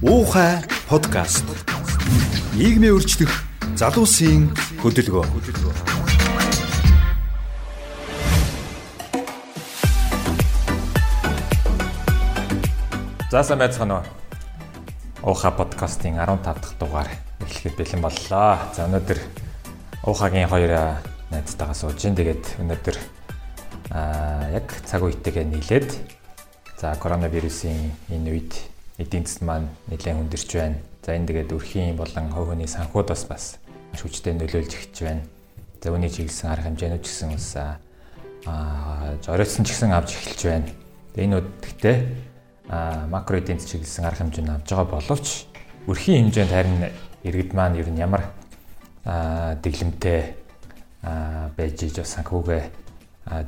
Уухай подкаст. Нийгмийн өөрчлөх залуусын хөдөлгөөн. За сайн байцгаана уу. Уухай подкастын 15 дахь дугаар эхлэхэд бэлэн боллоо. За өнөөдөр Уухагийн хоёр найзтайгаа сууж ин тэгээд өнөөдөр аа яг цаг үетэйгээ нийлээд за коронавирусын энэ үед эдийн засаг маань нэлээд хүндэрч байна. За энэ тэгээд өрхийн болон хувь хүний санхуд бас бас маш хүчтэй нөлөөлж эхэлж байна. За үүний чиглэсэн арга хэмжээнүүд ч гэсэн бас аа зориулсан ч гэсэн авч эхэлж байна. Энэ үдгтээ аа макро эдийн засаг чиглэсэн арга хэмжээнд авч байгаа боловч өрхийн хэмжээнд харин иргэд маань ер нь ямар дэглэмтэй байж иж бас санхүүгээ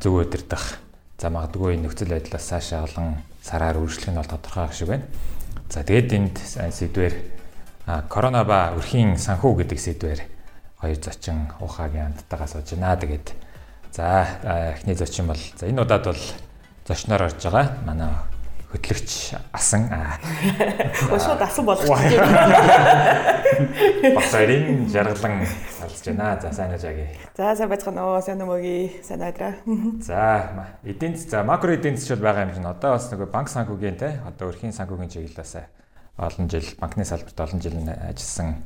зөв өдөрдох за магадгүй нөхцөл байдлаас цаашаа олон сараар үргэлжлэх нь бол тодорхой ах шиг байна. За тэгээд энд сэдвэр корона ба өрхийн санхүү гэдэг сэдвэр хоёр зочин ухаагийн хамттайгаа сууж байна. Тэгээд за эхний зочин бол за энэ удаад бол зочноор орж байгаа. Манай хөтлөгч асан аа. Ошууд асан болох гэж байна. Босорын жаргалан салж байна. За сайн ажааги. За сайн байцгаана уу. Сайн өмөгийн сайн айдраа. За эдийн за макро эдийн засаг бол байгаа юм чинь одоо бас нөгөө банк санхүүгийн те одоо өрхийн санхүүгийн чиглэлээс олон жил банкны салбарт олон жил ажилласан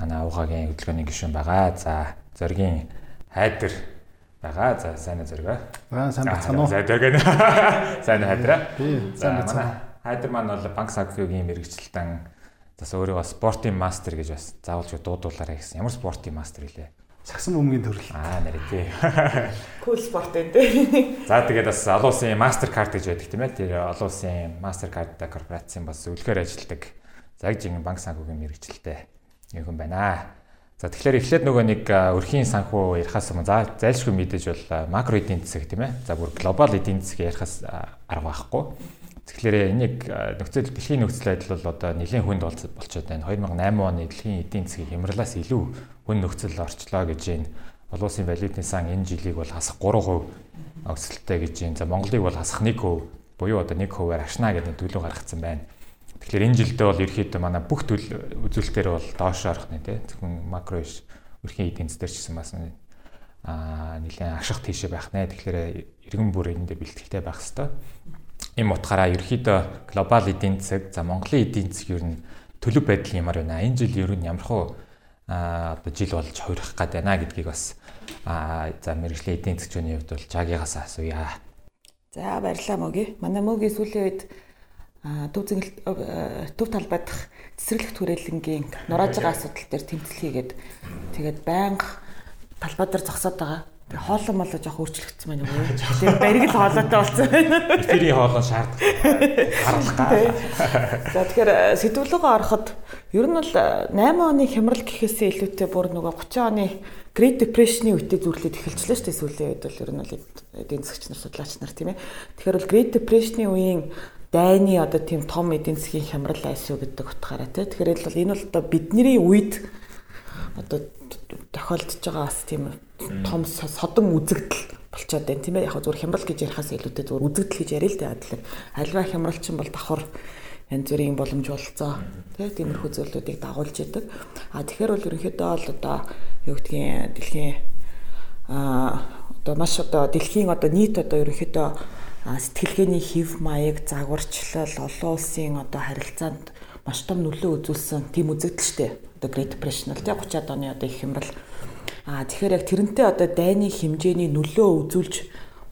манай уугагийн хөдөлгөөний гишүүн байгаа. За зоргийн хайдэр байгаа. За сайн зөргөө. Аа сайн бацхан уу. За зөргөө. Сайн хайдраа. Тий, сайн бацхан. Хайдар маань бол банк санхүүгийн мэрэгчлэлтэн бас өөрийгөө спортын мастер гэж бас заавалж дуудуулаарай гэсэн. Ямар спортын мастер илээ? Сагсан бөмбөгийн төрөл. Аа нэр тий. Кул спорт энэ. За тэгээд бас олон улсын MasterCard гэж байдаг тийм ээ. Тэр олон улсын MasterCard корпорацийн бас үлгээр ажилладаг. За яг жин банк санхүүгийн мэрэгчлэлтэй юм байна. За тэгэхээр эхлээд нөгөө нэг өрхийн санхүү ярихаас өмнө за зайлшгүй мэдээж бол макро эдийн засаг тийм ээ. За бүр глобал эдийн засаг ярихаас арга байхгүй. Тэгэхээр энийг нөхцөл дэлхийн нөхцөл байдал бол одоо нэлээд хүнд болчиход байна. 2008 оны дэлхийн эдийн засгийн хямралаас илүү хүн нөхцөл орчлоо гэж байна. Олон улсын валютын сан энэ жилиг бол хасах 3% өсөлттэй гэж байна. За Монголыг бол хасах 1% буюу одоо 1%-аар ашна гэдэг төлөв гаргацсан байна. Тэгэхээр энэ жилдээ бол ерөөхдөө манай бүх төл үзүүлэлтээр бол доош орох нэ тий. Зөвхөн макро биш өрхийн эдийн засгаар ч гэсэн бас аа нэлээд ашиг тийшээ байх нэ. Тэгэхээр иргэн бүр энэ дээр бэлтгэлтэй байх хэвээр. Им утгаараа ерөөхдөө глобал эдийн засаг за Монголын эдийн засаг ер нь төлөв байдал ямар байна. Энэ жил ер нь ямар хуу аа одоо жил болж хувирах гээд байна гэдгийг бас аа за мэрэгжлийн эдийн засгийн хувьд бол жагигаас асууя. За баярлалаа мөги. Манай мөгийн сүүлийн үед төв зэнгэлт төв талбайдах цэцэрлэг түрээлэнгийн нурааж байгаа асуудал дээр тэмцэл хийгээд тэгээд байнга талбай дээр зогсоод байгаа. Тэгээ хоолой мол жоох өөрчлөгдсөн байна уу? Тэгээ бариг л хоолойтой болсон байна. Тэрийн хоолой шаардах гаргах гаа. За тэгэхээр сэтгүүлгөө ороход ер нь бол 8 оны хямрал гэхээсээ илүүтэй бүр нөгөө 30 оны Great Depression-ийн үедээ зүрлээд эхэлжлээ шүү дээ сүүлийн үед бол ер нь бол эдийн засгч нар судлаач нар тийм ээ. Тэгэхээр бол Great Depression-ийн үеийн дайны одоо тийм том эдийн засгийн хямрал айсуу гэдэг утгаараа тий. Тэгэхээр бол энэ бол одоо бидний үед одоо тохиолдож байгаа бас тийм том содон үзэгдэл болчиход байна тийм ээ. Яг зүгээр хямрал гэж ярихаас илүүтэй зүгээр үзэгдэл гэж яриа л дээ. Тэгэхээр альва хямрал чинь бол давхар янз бүрийн боломж болцоо тий тиймэрхүү зүйлүүдийг дагуулж идэг. А тэгэхээр бол ерөнхийдөө бол одоо юу гэдгийг дэлхийн а одоо маш одоо дэлхийн одоо нийт одоо ерөнхийдөө сэтгэлгээний хэв маяг загварчлал олон улсын одоо харилцаанд маш том нөлөө үзүүлсэн тийм үзэгдэл штэ. Одоо Great Depression бол тий 30-аад оны одоо их хямрал. Аа тэгэхээр яг тэрнтэй одоо дайны хэмжээний нөлөө үзүүлж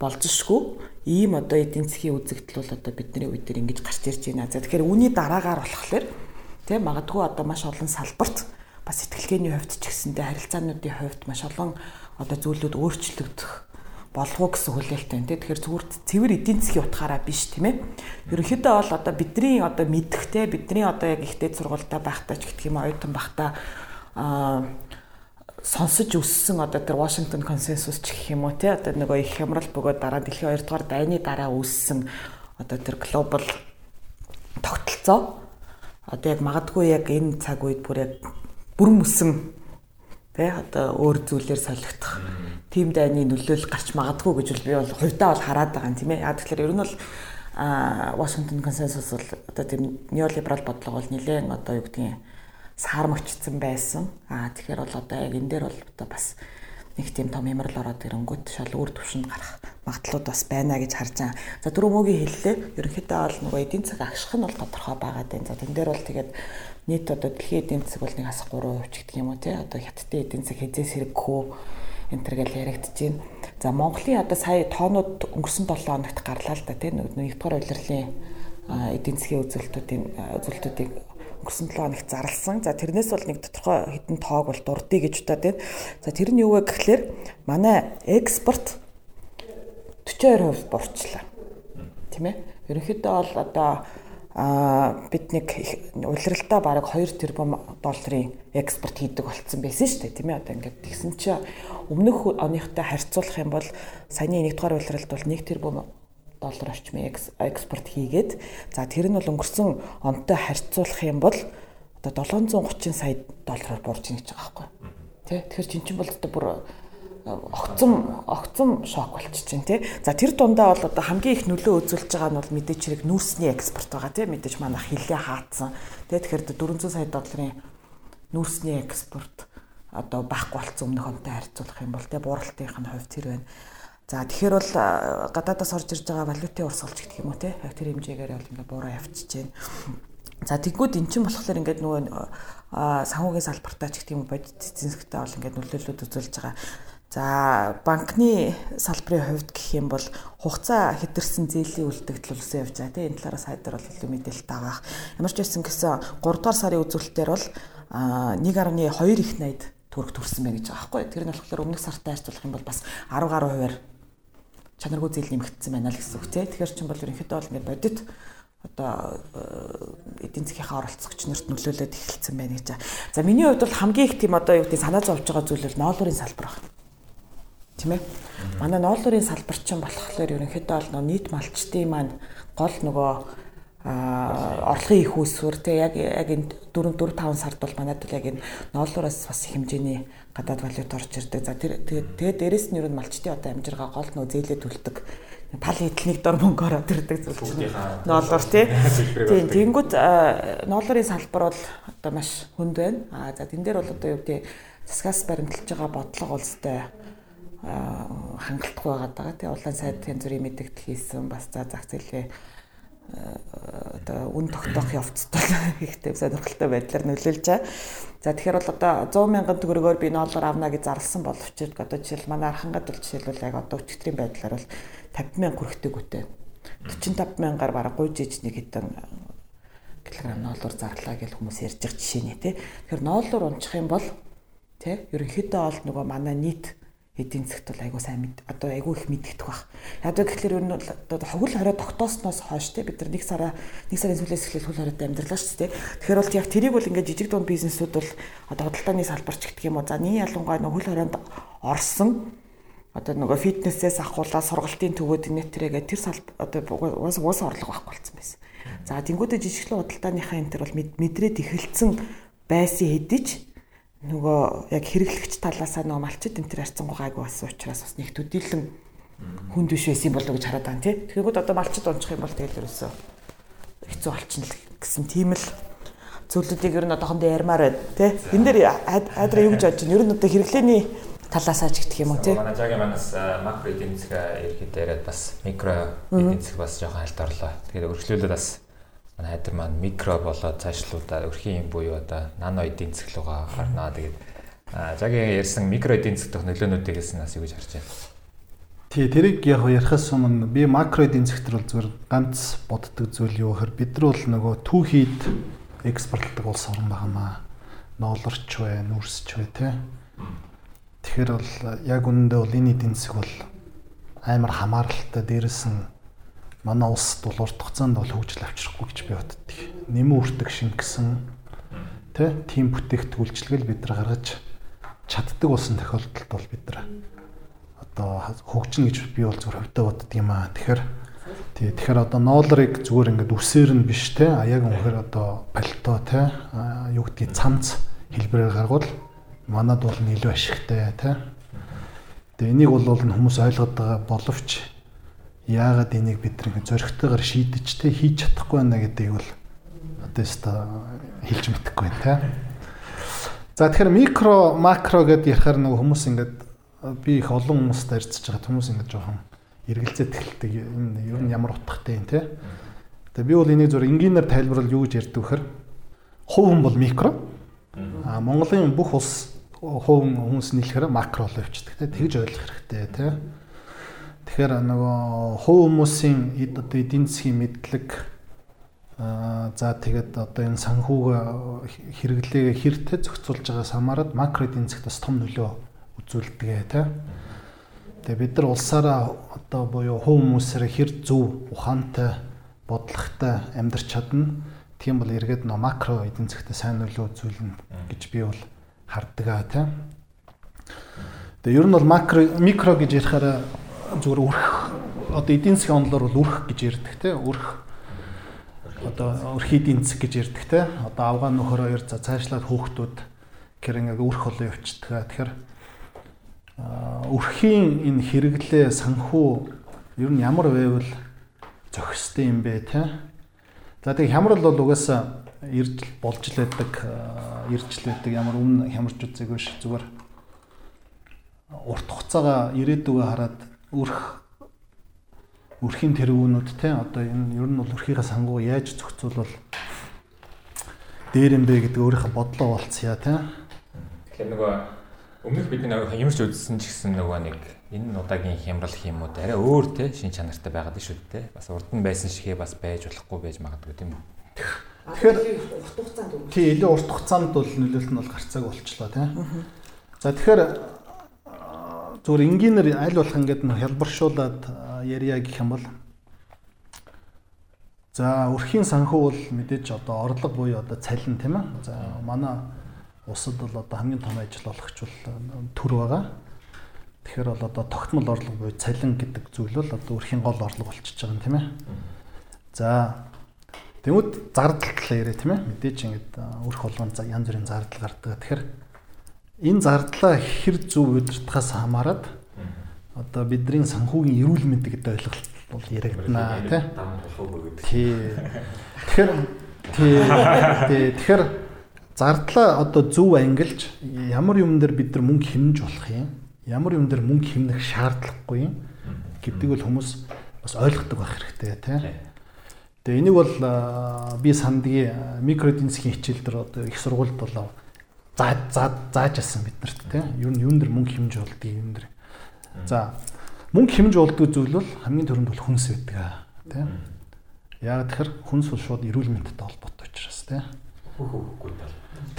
болзошгүй ийм одоо эдийн засгийн үзэгдэл бол одоо бидний үед дээр ингэж гарч ирж байна. За тэгэхээр үүний дараагаар болохоор тий магадгүй одоо маш олон салбарт бас сэтгэлгээний хувьд ч гэсэндээ харилцаануудын хувьд маш олон одоо зүйлүүд өөрчлөгдөх болов уу гэсэн хүлээлттэй байна. Тэгэхээр зүгээр цэвэр эдийн засгийн утгаараа биш тийм ээ. Ерөнхийдөө бол одоо бидний одоо мэдхтэй бидний одоо яг ихтэй сургуультай байхдаа ч гэх юм оюутан байхдаа аа сонсож өссөн одоо тэр Washington консенсус ч гэх юм уу тий одоо нөгөө их хямрал бөгөөд дараа дэлхийн 2 дугаар дайны дараа үүссэн одоо тэр глобал тогтолцоо одоо яг магадгүй яг энэ цаг үед бүр яг бүрэн мөсөн тий одоо өөр зүйлээр солигдох тийм дайны нөлөөлөл гарч магадгүй гэж би бол хувьдаа бол хараад байгаа юм тийм ээ. Яг тэгэхээр ер нь бол а Washington консенсус бол одоо тийм неолиберал бодлого бол нэлээд одоо юу гэдгийг саармагчсан байсан. А тэгэхээр бол одоо яг энэ дээр бол одоо бас нэг тийм том ямарл ороод ирэнгүүт шал өөр төвшөнд гарах магадлалууд бас байна гэж харж байгаа. За дөрөв мөгийн хэллээ. Ерөнхийдөө бол нөгөө эдийн засаг агших нь бол тодорхой байгаа дээ. За тэн дээр бол тэгээд нийт одоо дэлхийн эдийн засаг бол нэг хас 3% ч гэдэг юм уу те. Одоо хятадын эдийн засаг хязээс хэрэггүй энэ төр гэл байна. За Монголын одоо сая тоонууд өнгөрсөн 7 хоногт гарлаа л да тийм нэгдүгээр удирлын эдийн засгийн үзүүлэлтүүдийн үзүүлэлтүүдийг өнгөрсөн 7 хоногт зарласан. За тэрнээс бол нэг тодорхой хэдэн тоог бол дурдъя гэж удаа тийм. За тэр нь юу вэ гэхлээр манай экспорт 42% буурчлаа. Тийм ээ. Ерөнхийдөө бол одоо а бид нэг улиралдаа бараг 2 тэрбум долларын экспорт хийдэг болцсон байсан шүү дээ тийм ээ. Одоо ингээд тэгсэн чинь өмнөх оныхтой харьцуулах юм бол саяны 1 дугаар улиралд бол 1 тэрбум доллар орчмын экспорт хийгээд за тэр нь бол өнгөрсөн онтой харьцуулах юм бол одоо 730 сая доллараар буурж ийн гэж байгаа байхгүй. Тий Тэгэхээр чин чин бол одоо бүр огцом огцом шок болчих чинь тий. За тэр дундаа бол одоо хамгийн их нөлөө үзүүлж байгаа нь бол мэдээч хэрэг нүүрсний экспорт байгаа тий. Мэдээж манайх хилээ хаацсан. Тий тэгэхээр 400 сая долларын нүүрсний экспорт одоо байхгүй болсон өмнөх онтой харьцуулах юм бол тий бууралтынх нь хувь тэр байна. За тэгэхээр бол гадаадаас орж ирж байгаа валютын урсгалч гэх юм уу тий. Тэр хэмжээгээр бол ингээ буураа явчихж байна. За тэгвэл эн чинь болохоор ингээд нөгөө санхүүгийн салбартаа ч гэх юм бодит засгтаа бол ингээд нөлөөлөлд үзүүлж байгаа. За банкны салбарын хувьд гэх юм бол хугацаа хэтэрсэн зээлийн үлдэгдэл үлсэн явж байгаа тийм энэ талаараас хайдар бол илүү мэдээлэлтэй байгаа. Ямар ч байсан гэсэн 3 дугаар сарын үзүүлэлтээр бол 1.2 их 80 төгрөг төрсэн байна гэж байгаа байхгүй. Тэр нь болохоор өмнөх сартай харьцуулах юм бол бас 10 гаруй хувиар чанаргүй зээл нэмэгдсэн байна л гэсэн үг тийм. Тэгэхээр чинь бол ерөнхийдөө бол ингээд бодит одоо эдийн засгийнхаа оролцогч нарт нөлөөлөд эхэлсэн байна гэж. За миний хувьд бол хамгийн их тийм одоо юу гэдэг санаа зовж байгаа зүйл бол ноолуурын салбар байна тийм ээ. Манай ноолуурын салбар чинь болохоор ерөнхийдөө бол нийт малчтын маань гол нөгөө орлогын их үүсвэр те яг яг энэ 4 4 5 сард бол манайд бол яг энэ ноолуураас бас хэмжээний гадаад валют орж ирдэг. За тэр тэгээ дээрэс нь ер нь малчтын одоо амжиргаа гол нөө зээлээ төлдөг пал эдлнийг дор мөнгө ороод ирдэг зүйл чинь ноолуур тий. Тийм тэнгууд ноолуурын салбар бол одоо маш хүнд байна. А за тэн дээр бол одоо юу гэдэг засгаас баримталж байгаа бодлого улстай хангалттай байгаа даа. Тэгээ улаан сайд янз бүрийн мэдээлэл хийсэн бас за зах зээлийн одоо үн тогтоох явцдаа ихтэй сонирхолтой байдлаар нөлөөлж байгаа. За тэгэхээр бол одоо 100 мянган төгрөгөөр би ноолоор авна гэж зарласан боловч одоо жишээл манай архангад бол жишээлбэл яг одоо өчтөрийн байдлаар бол 50 мянга хүрэхтэй гүтэй. 45 мянгаар бараг гуйж иж нэг хэдэн килограмм ноолоор зарлаа гэж хүмүүс ярьж байгаа жишээ нэ тий. Тэгэхээр ноолоор унчих юм бол тий ерөнхийдөө бол нөгөө манай нийт эдийн засгт бол айгуу сайн мэд одоо айгуу их мэддэгдэх бах. Яг гэхэлэр ер нь одоо хогл хорой тогтоосноос хойш те бид нар нэг сараа нэг сарын сүүлээс эхлээл хөл хоройтой амьдралаа шүү дээ. Тэгэхээр бол яг тэрийг бол ингээд жижиг дунд бизнесүүд бол одоо худалдааны салбарч гэх юм уу за нэг ялангуяа нөх хөл хоройнд орсон одоо нөгөө фитнесээс ахуулаад сургалтын төвөөд нэтрэгээ тэр салбар одоо уус уус орлого байхгүй болсон байсан. За тэнгуүдэ жижиглэн худалдааныхаа энэ төр бол мэдрээд эхэлсэн байсан хэдиж нөгөө яг хэрэглэгч талаасаа нөгөө малчит энэ төр харьцангуй гайгүй болсон учраас бас нэг төдийлөн хүнд биш байсан болов гэж хараад байна тий. Тэгэхэд одоо малчит унчих юм бол тэгэл ерөөсөө хэцүү болчихно л гэсэн тийм л зүйлүүдийг ер нь одоохондоо ярмаар байна тий. Энэ дээр адраа юу гэж бодож байна? Ер нь одоо хэрэглээний талаасаа ч гэх юм уу тий. Манай жагийн манаас макро эдийн засаг ерхэд яриад бас микро эдийн засаг бас жоохон хальт орлоо. Тэгээд өргөжлүүлээд бас манай хайдар маань микро болоод цаашлуудаа өрхийн юм буюу одоо нано эдийн засаг руугаа гарнаа. Тэгээд жагийн ярьсан микро эдийн засаг дэх нөлөөнүүдийг хэлсэн нас юу гэж харж байна. Тий, тэрийг яг ярихаас өмнө би макро эдийн засгт бол зүгээр ганц боддог зүйл юу гэхээр бид нар бол нөгөө түүхийд экспортлдог улс орн байнамаа. Ноолорч бай, нүрсч бай тий. Тэгэхээр бол яг үнэндээ бол энэ эдийн засаг бол амар хамааралтай дээрэс нь манай улсд бол урт хугацаанд бол хөгжил авчрахгүй гэж би боддог. Нэмэн үртэг шингэсэн тэ тийм бүтээгдэхүүлчлэгэл бид нар гаргаж чаддаг болсон тохиолдолд бол бид нар одоо хөгжинэ гэж би бол зөв хөвдөө боддог юм аа. Тэгэхээр тий тэгэхээр одоо ноолрыг зүгээр ингээд үсээр нь биш те а яг үнэхээр одоо пальто те юу гэдгийг цамц хэлбэрээр гаргуул манад бол илүү ашигтай те. Тэгээ энийг бол хүмүүс ойлгоод байгаа боловч яагаад энийг бид нэг зөрөгтэйгээр шийдэж те хийж чадахгүй байна гэдгийг бол одоо өстой хэлж мэдэхгүй байна те. За тэгэхээр микро макро гэдээ ярихаар нэг хүмүүс ингээд би их олон хүмүүстэй харьцаж байгаа хүмүүс ингээд жоохон эргэлзээд эхэлдэг энэ ер нь ямар утгатай юм те. Тэгээ би бол энийг зөв энгийнээр тайлбарлал юу гэж ярьдаг вэхэр хувь хүн бол микро а Монголын бүх улс хувь хүмүүс нийлэхээр макро болоо явчихдаг те. Тэгж ойлгох хэрэгтэй те. Тэгэхээр нөгөө хувь хүмүүсийн одоо эдийн засгийн мэдлэг за тэгээд одоо энэ санхүүг хэрэглээгээ хэртэй зохицуулж байгаас хамаарат макро эдийн засгт том нөлөө үзүүлдэг тий. Тэгээ бид нар улсаараа одоо буюу хувь хүмүүсээр хэр зөв ухаантай бодлоготой амьдрч чадна. Тийм бол эргээд нөө макро эдийн засгт сайн нөлөө үзүүлнэ гэж би бол харддаг аа тий. Тэгээ ер нь бол макро микро гэж ярихаараа зүгээр үрх одоо эдийн засгийн онолоор бол үрх гэж ярьдаг те үрх одоо өрх эдийн засаг гэж ярьдаг те одоо авгаа нөхөр хоёр за цаашлаад хөөхтүүд гэр ингээ үрх болоо явчихдаг. Тэгэхээр өрхийн энэ хэрэглээ санхүү ер нь ямар байвал зохистой юм бэ те. За тэг хямрал бол угаасаа ирж болж л байдаг ирж л байдаг ямар өмнө хямарч үзээгүй ш зүгээр урт хугацаага ирээдүгөө хараад өрх өрхийн тэргүүнүүд те одоо энэ ер нь бол өрхийнхаа сангуу яаж зохицуулбал дээр юм бэ гэдэг өөрийнхөө бодлоо болцъя те. Тэгэхээр нөгөө өмнөх бидний хямарч үзсэн ч гэсэн нөгөө нэг энэ удаагийн хямрал хиймүүд арай өөр те шин чанартай байгаад шүү дээ. Бас урд нь байсан шигээ бас байж болохгүй байж магадгүй тийм үү. Тэгэхээр урт хугацаанд тий илүү урт хугацаанд бол нөлөөлт нь бол гарцааг болчлоо тий. За тэгэхээр зүгээр энгийнээр аль болох ингээд хялбаршуулад ярья гэх юм бол За өрхийн санхүү бол мэдээж одоо орлого буюу одоо цалин тийм ээ. За манай улсад бол одоо хамгийн том ажил олгогч бол төр байгаа. Тэгэхээр бол одоо тогтмол орлого буюу цалин гэдэг зүйл бол одоо өрхийн гол орлого болчихж байгаа юм тийм ээ. За Тэмүүд зардал талаа яриа тийм ээ. Мэдээж ингээд өрх болгонд янз бүрийн зардал гардаг. Тэгэхээр энэ зардлаа хэр зөв удирдахаас хамаарат одоо бидний санхүүгийн эрүүл мэнд гэдэг ойлголт бол яригдана тий. Тэгэхээр тий. Тэгэхээр зардлаа одоо зөв ангилж ямар юм дээр бид нар мөнгө хэмнэж болох юм? Ямар юм дээр мөнгө хэмнэх шаардлагагүй юм? Гэдэг бол хүмүүс бас ойлгодог байх хэрэгтэй тий. Тэгээ энийг бол би сандгийн микро эдийн засгийн хичээл дээр одоо их сургуульд болоо зааж зааж заажсан биднэрт тийм ер нь юун дээр мөнгө хэмж болдгийг юм дээр. За мөнгө хэмж болдгоо зүйл бол хамгийн түрүүнд бол хүнс байдаг тийм. Яг тэгэхээр хүнс бол шууд эрүүл мэндтэй холбоотой учраас тийм.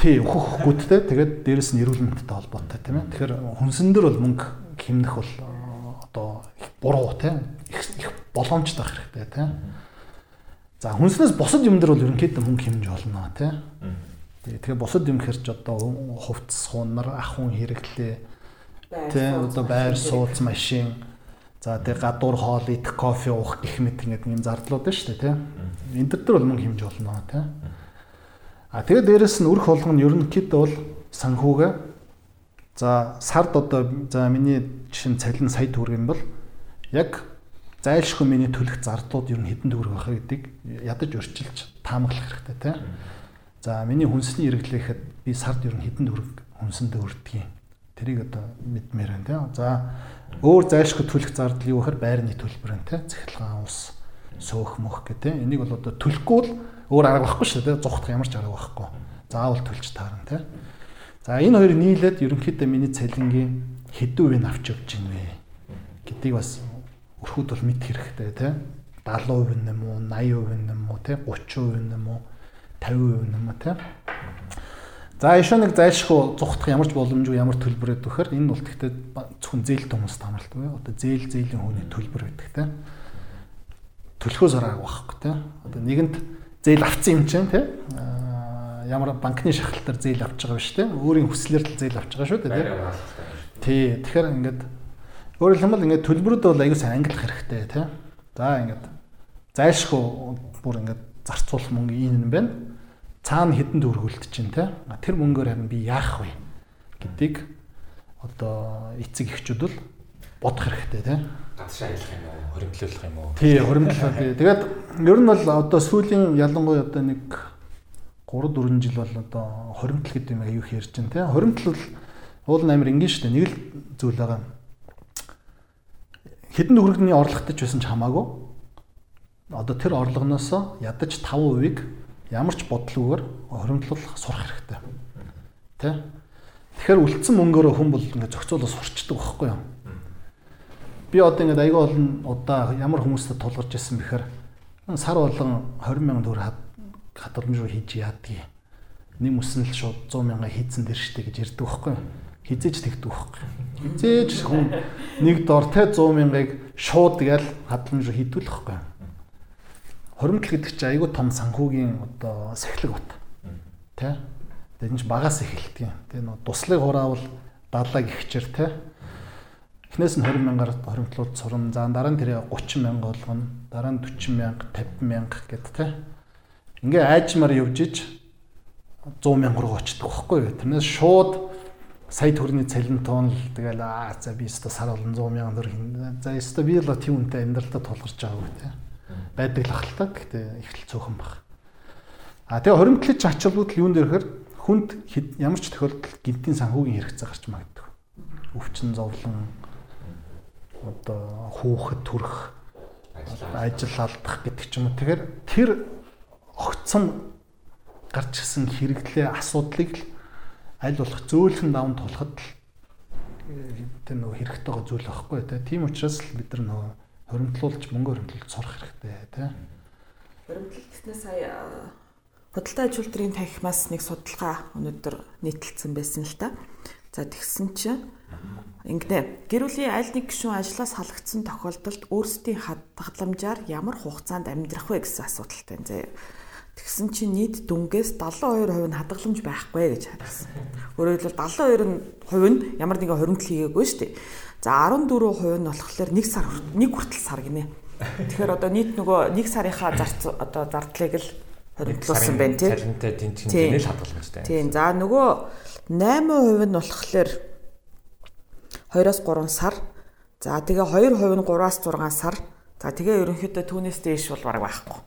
Тий, өөхөх өгөхгүйтэй тэгээд дээрэс нь эрүүл мэндтэй холбоотой тийм ээ. Тэгэхээр хүнсэн дээр бол мөнгө хэмнэх бол одоо их буруу тийм. Их боломжтой байх хэрэгтэй тийм. За хүнснээс босод юм дээр бол ерөнхийдөө мөнгө хэмж болно тийм Тэгэхээр бусад юм хэрч одоо хувцс хунар ах хүн хэрэглээ тий одоо байр сууц машин. За тэг гадуур хоол идэх кофе уух гэх мэт ингээд юм зардлууд байна шүү дээ тий. Энэ төр дээр бол мөнгө хэмж болно тий. А тэгээд дээрэс нь өрх болгоно ерөнхийдөө бол санхүүгээ. За сард одоо за миний жишээ цалин сая төгрөг юм бол яг зайлшгүй миний төлөх зардлууд ер нь хэдэн төгрөг байх гэдгийг ядаж өрчилж таамаглах хэрэгтэй тий За миний хүнсний эргэлээхэд би сард ер нь хэдэн төгрөг хүнсэндээ өрдгийг. Тэрийг одоо мэдмээр байна тийм. За өөр зайлшгүй төлөх зардал юу гэхээр байрны төлбөр байна тийм. Цахилгаан ус сөөх мөх гэдэг тийм. Энийг бол одоо төлөхгүй бол өөр арга байхгүй шүү дээ. Зугтах ямар ч арга байхгүй. Заавал төлж таарна тийм. За энэ хоёр нийлээд ерөнхийдөө миний цалингийн хэдэн үеийг авч явж гин вэ гэдгийг бас өрхүүд бол мэдэх хэрэгтэй тийм. 70% юм уу 80% юм уу тийм 30% юм уу 50% юм а тийм. За ишөө нэг зайлшгүй зугтах ямар ч боломжгүй ямар төлбөр өгөх вэхээр энэ бол тэгтээ зөвхөн зээлт хүмүүст хамаарлалтай буюу одоо зээл зээлийн хүний төлбөр гэдэг тийм. Төлөхөөс аргагүй байхгүй тийм. Одоо нэгэнд зээл авцсан юм чинь тийм. Ямар банкны шахалтаар зээл авч байгаа биш тийм. Өөрийн хүслээр л зээл авч байгаа шүү дээ. Тий. Тэгэхээр ингээд өөрөөр хэлбэл ингээд төлбөрүүд бол аягүй сайн ангилах хэрэгтэй тийм. За ингээд зайлшгүй бүр ингээд зарцуулах мөнгө энэ юм байна. Цаана хэдэн төгрөг үлдэж чинь те. Тэр мөнгөөр харин би яах вэ гэдгийг одоо эцэг эхчүүд бол бодох хэрэгтэй те. гадшаа аялах юм уу? Хоримтлуулах юм уу? Тий, хоримтлал тий. Тэгээд ер нь бол одоо сүүлийн ялангуяа одоо нэг 3 4 жил бол одоо хоримтлал гэдэг юм аюух ярьж байна тий. Хоримтлал уул амир ингийн шүү дээ. Нэг л зүйл байгаа. Хэдэн төгрөгний орлоготой ч байсан ч хамаагүй. Одоо тэр орлогоноос ядаж 5%-ийг ямар ч бодлогоор хоримтлуулах сурах хэрэгтэй. Тэ? Тэгэхээр үлдсэн мөнгөөрөө хүн бол ингээд зохицуулаад сурчдаг байхгүй юу? Би одоо ингээд аягүй олон удаа ямар хүмүүстэй тулгарч ирсэн бэхээр сар болгон 20 сая төгрөг хадгаламж руу хийж яадгийг нэм өснөл шууд 100 мянга хийцэн дэр штэ гэж ярьдаг байхгүй юу? Хизээж тэгдэг байхгүй юу? Хизээж хүн нэг дор те 100 мянгаыг шууд гээл хадгаламж руу хийдүүлэх Хоримтл гэдэг чинь айгүй том санхүүгийн одоо сахилэг бат. Тэ? Тэгээд энэ ч багаас эхэлдэг юм. Тэгээ нөө туслыг хураавал 70 гихчээр те. Эхнээс нь 20 мянгаар хоримтлууд сурна. За дараа нь тэр 30 мянга болгоно. Дараа нь 40 мянга, 50 мянга гэд те. Ингээ айжмаар явж иж 100 мянга руу очдөг байхгүй юу? Тэрнээс шууд сая төгрөний цалин тоон л тэгэл аа за би өстө сар болон 100 мянган төгрөг. За өстө би л тийм үнэтэй амьдралдаа тулгарч байгаа үү те байдаг л ахaltaа гэхдээ ихтэл цөөхөн баг. А тэгээ хоримтлаж ачаалбууд юунд ирэхээр хүнд ямар ч тохиолдолд гинтийн санхүүгийн хэрэгцээ гарч магадгүй. Өвчин зовлон одоо хүүхэд төрөх ажил алдах гэдэг ч юм уу. Тэгэхээр тэр огцом гарч ирсэн хэрэглээ асуудлыг л аль болох зөөлхөн даван тулахад л тэр нөгөө хэрэгтэй зүйл байхгүй тийм учраас л бид нар нөгөө хоримтлуулж мөнгө хоримтлуулж сурах хэрэгтэй тий. Хоримтлал гэснээр сая худалдаа аж үйлдвэрийн танхимаас нэг судалгаа өнөөдөр нийтэлсэн байсан л та. За тэгсэн чинь ингэнэ. Гэр бүлийн аль нэг гишүүн ажлаас халагдсан тохиолдолд өөрсдийн хадгаламжаар ямар хугацаанд амьдрах вэ гэсэн асуудалтай байна заяа. Тэгсэн чинь нийт дүнгээс 72% нь хадгаламж байхгүй гэж харсан. Өөрөөр хэлбэл 72% нь ямар нэгэн хоримтлал хийгээгүй шүү дээ. За 14% нь болохоор 1 сар 1 хүртэл сар гинэ. Тэгэхээр одоо нийт нөгөө 1 сарынхаа зарц одоо зардлыг л хоримтлуулсан байна тийм. Цалинтай тэнцэн хэмжээний хадгаламжтай. Тийм. За нөгөө 8% нь болохоор 2-оос 3 сар. За тэгээ 2% нь 3-аас 6 сар. За тэгээ ерөнхийдөө түүнээс дээш бол бараг байхгүй.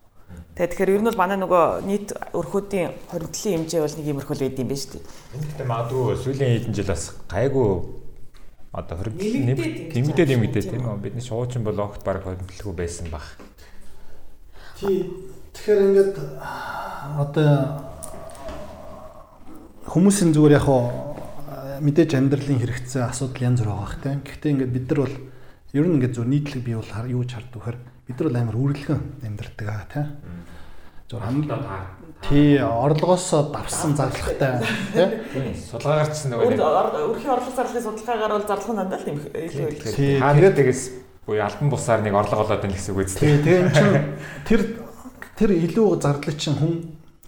Тэгээ тэгэхээр ер нь бол манай нөгөө нийт өрхөөдийн хоримтлын хэмжээ бол нэг иймэрхүү л байд юм байна шүү дээ. Энэ гэхдээ магадгүй сүүлийн хэдэн жил бас гайгүй одоо хоригдлын нэмэгдээд нэмэгдээд тийм үү бидний шуучин бол огт баг хоригдлгүй байсан баг. Тий тэгэхээр ингээд одоо хүмүүсийн зүгээр яг мэдээж амьдралын хэрэгцээ асуудал янз бүр байгаа хэ тийм. Гэхдээ ингээд бид нар бол ер нь ингээд зөв нийтлэг бий бол юу ч хардаг вэхэр бид нар бол амар үргэлгэн амьдрдаг аа тийм. Зөв хамгийн Тий, орлогоос давсан зарлагтай тий. Судалгаагаар ч нөгөө өрхийн орлого зарлахын судалгаагаар бол зарлах нь дандаа л юм илүү илүү. Тий, тэгээд тэгээс буюу альбан бусаар нэг орлого олоод байна гэсэн үг үст. Тий, тэгээд чин тэр тэр илүү зардлыг чин хүн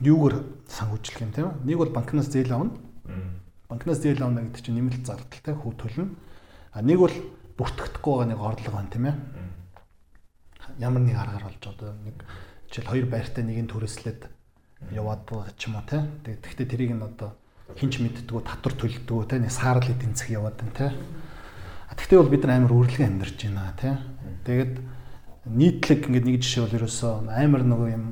юугаар санхүүжлэх юм тийм. Нэг бол банкнаас зээл авна. Банкнаас зээл авна гэдэг чинь нэмэлт зардалтай хүү төлнө. А нэг бол бүртгэдэггүй байгаа нэг орлого байна тийм ээ. Ямар нэг аргаар болж одоо нэг жишээл хоёр байртай нэг нь төрөслөд яваад ч юм уу те. Тэгэхдээ тэрийг нь одоо хинч мэддгүү татвар төлдгүү те. Нэг саарл эдийн засаг яваад байна те. Тэгэхдээ бол бид нар амар үргэлгэн амьдарч байна те. Тэгээд нийтлэг ингээд нэг жишээ бол ерөөсөө амар нөгөө юм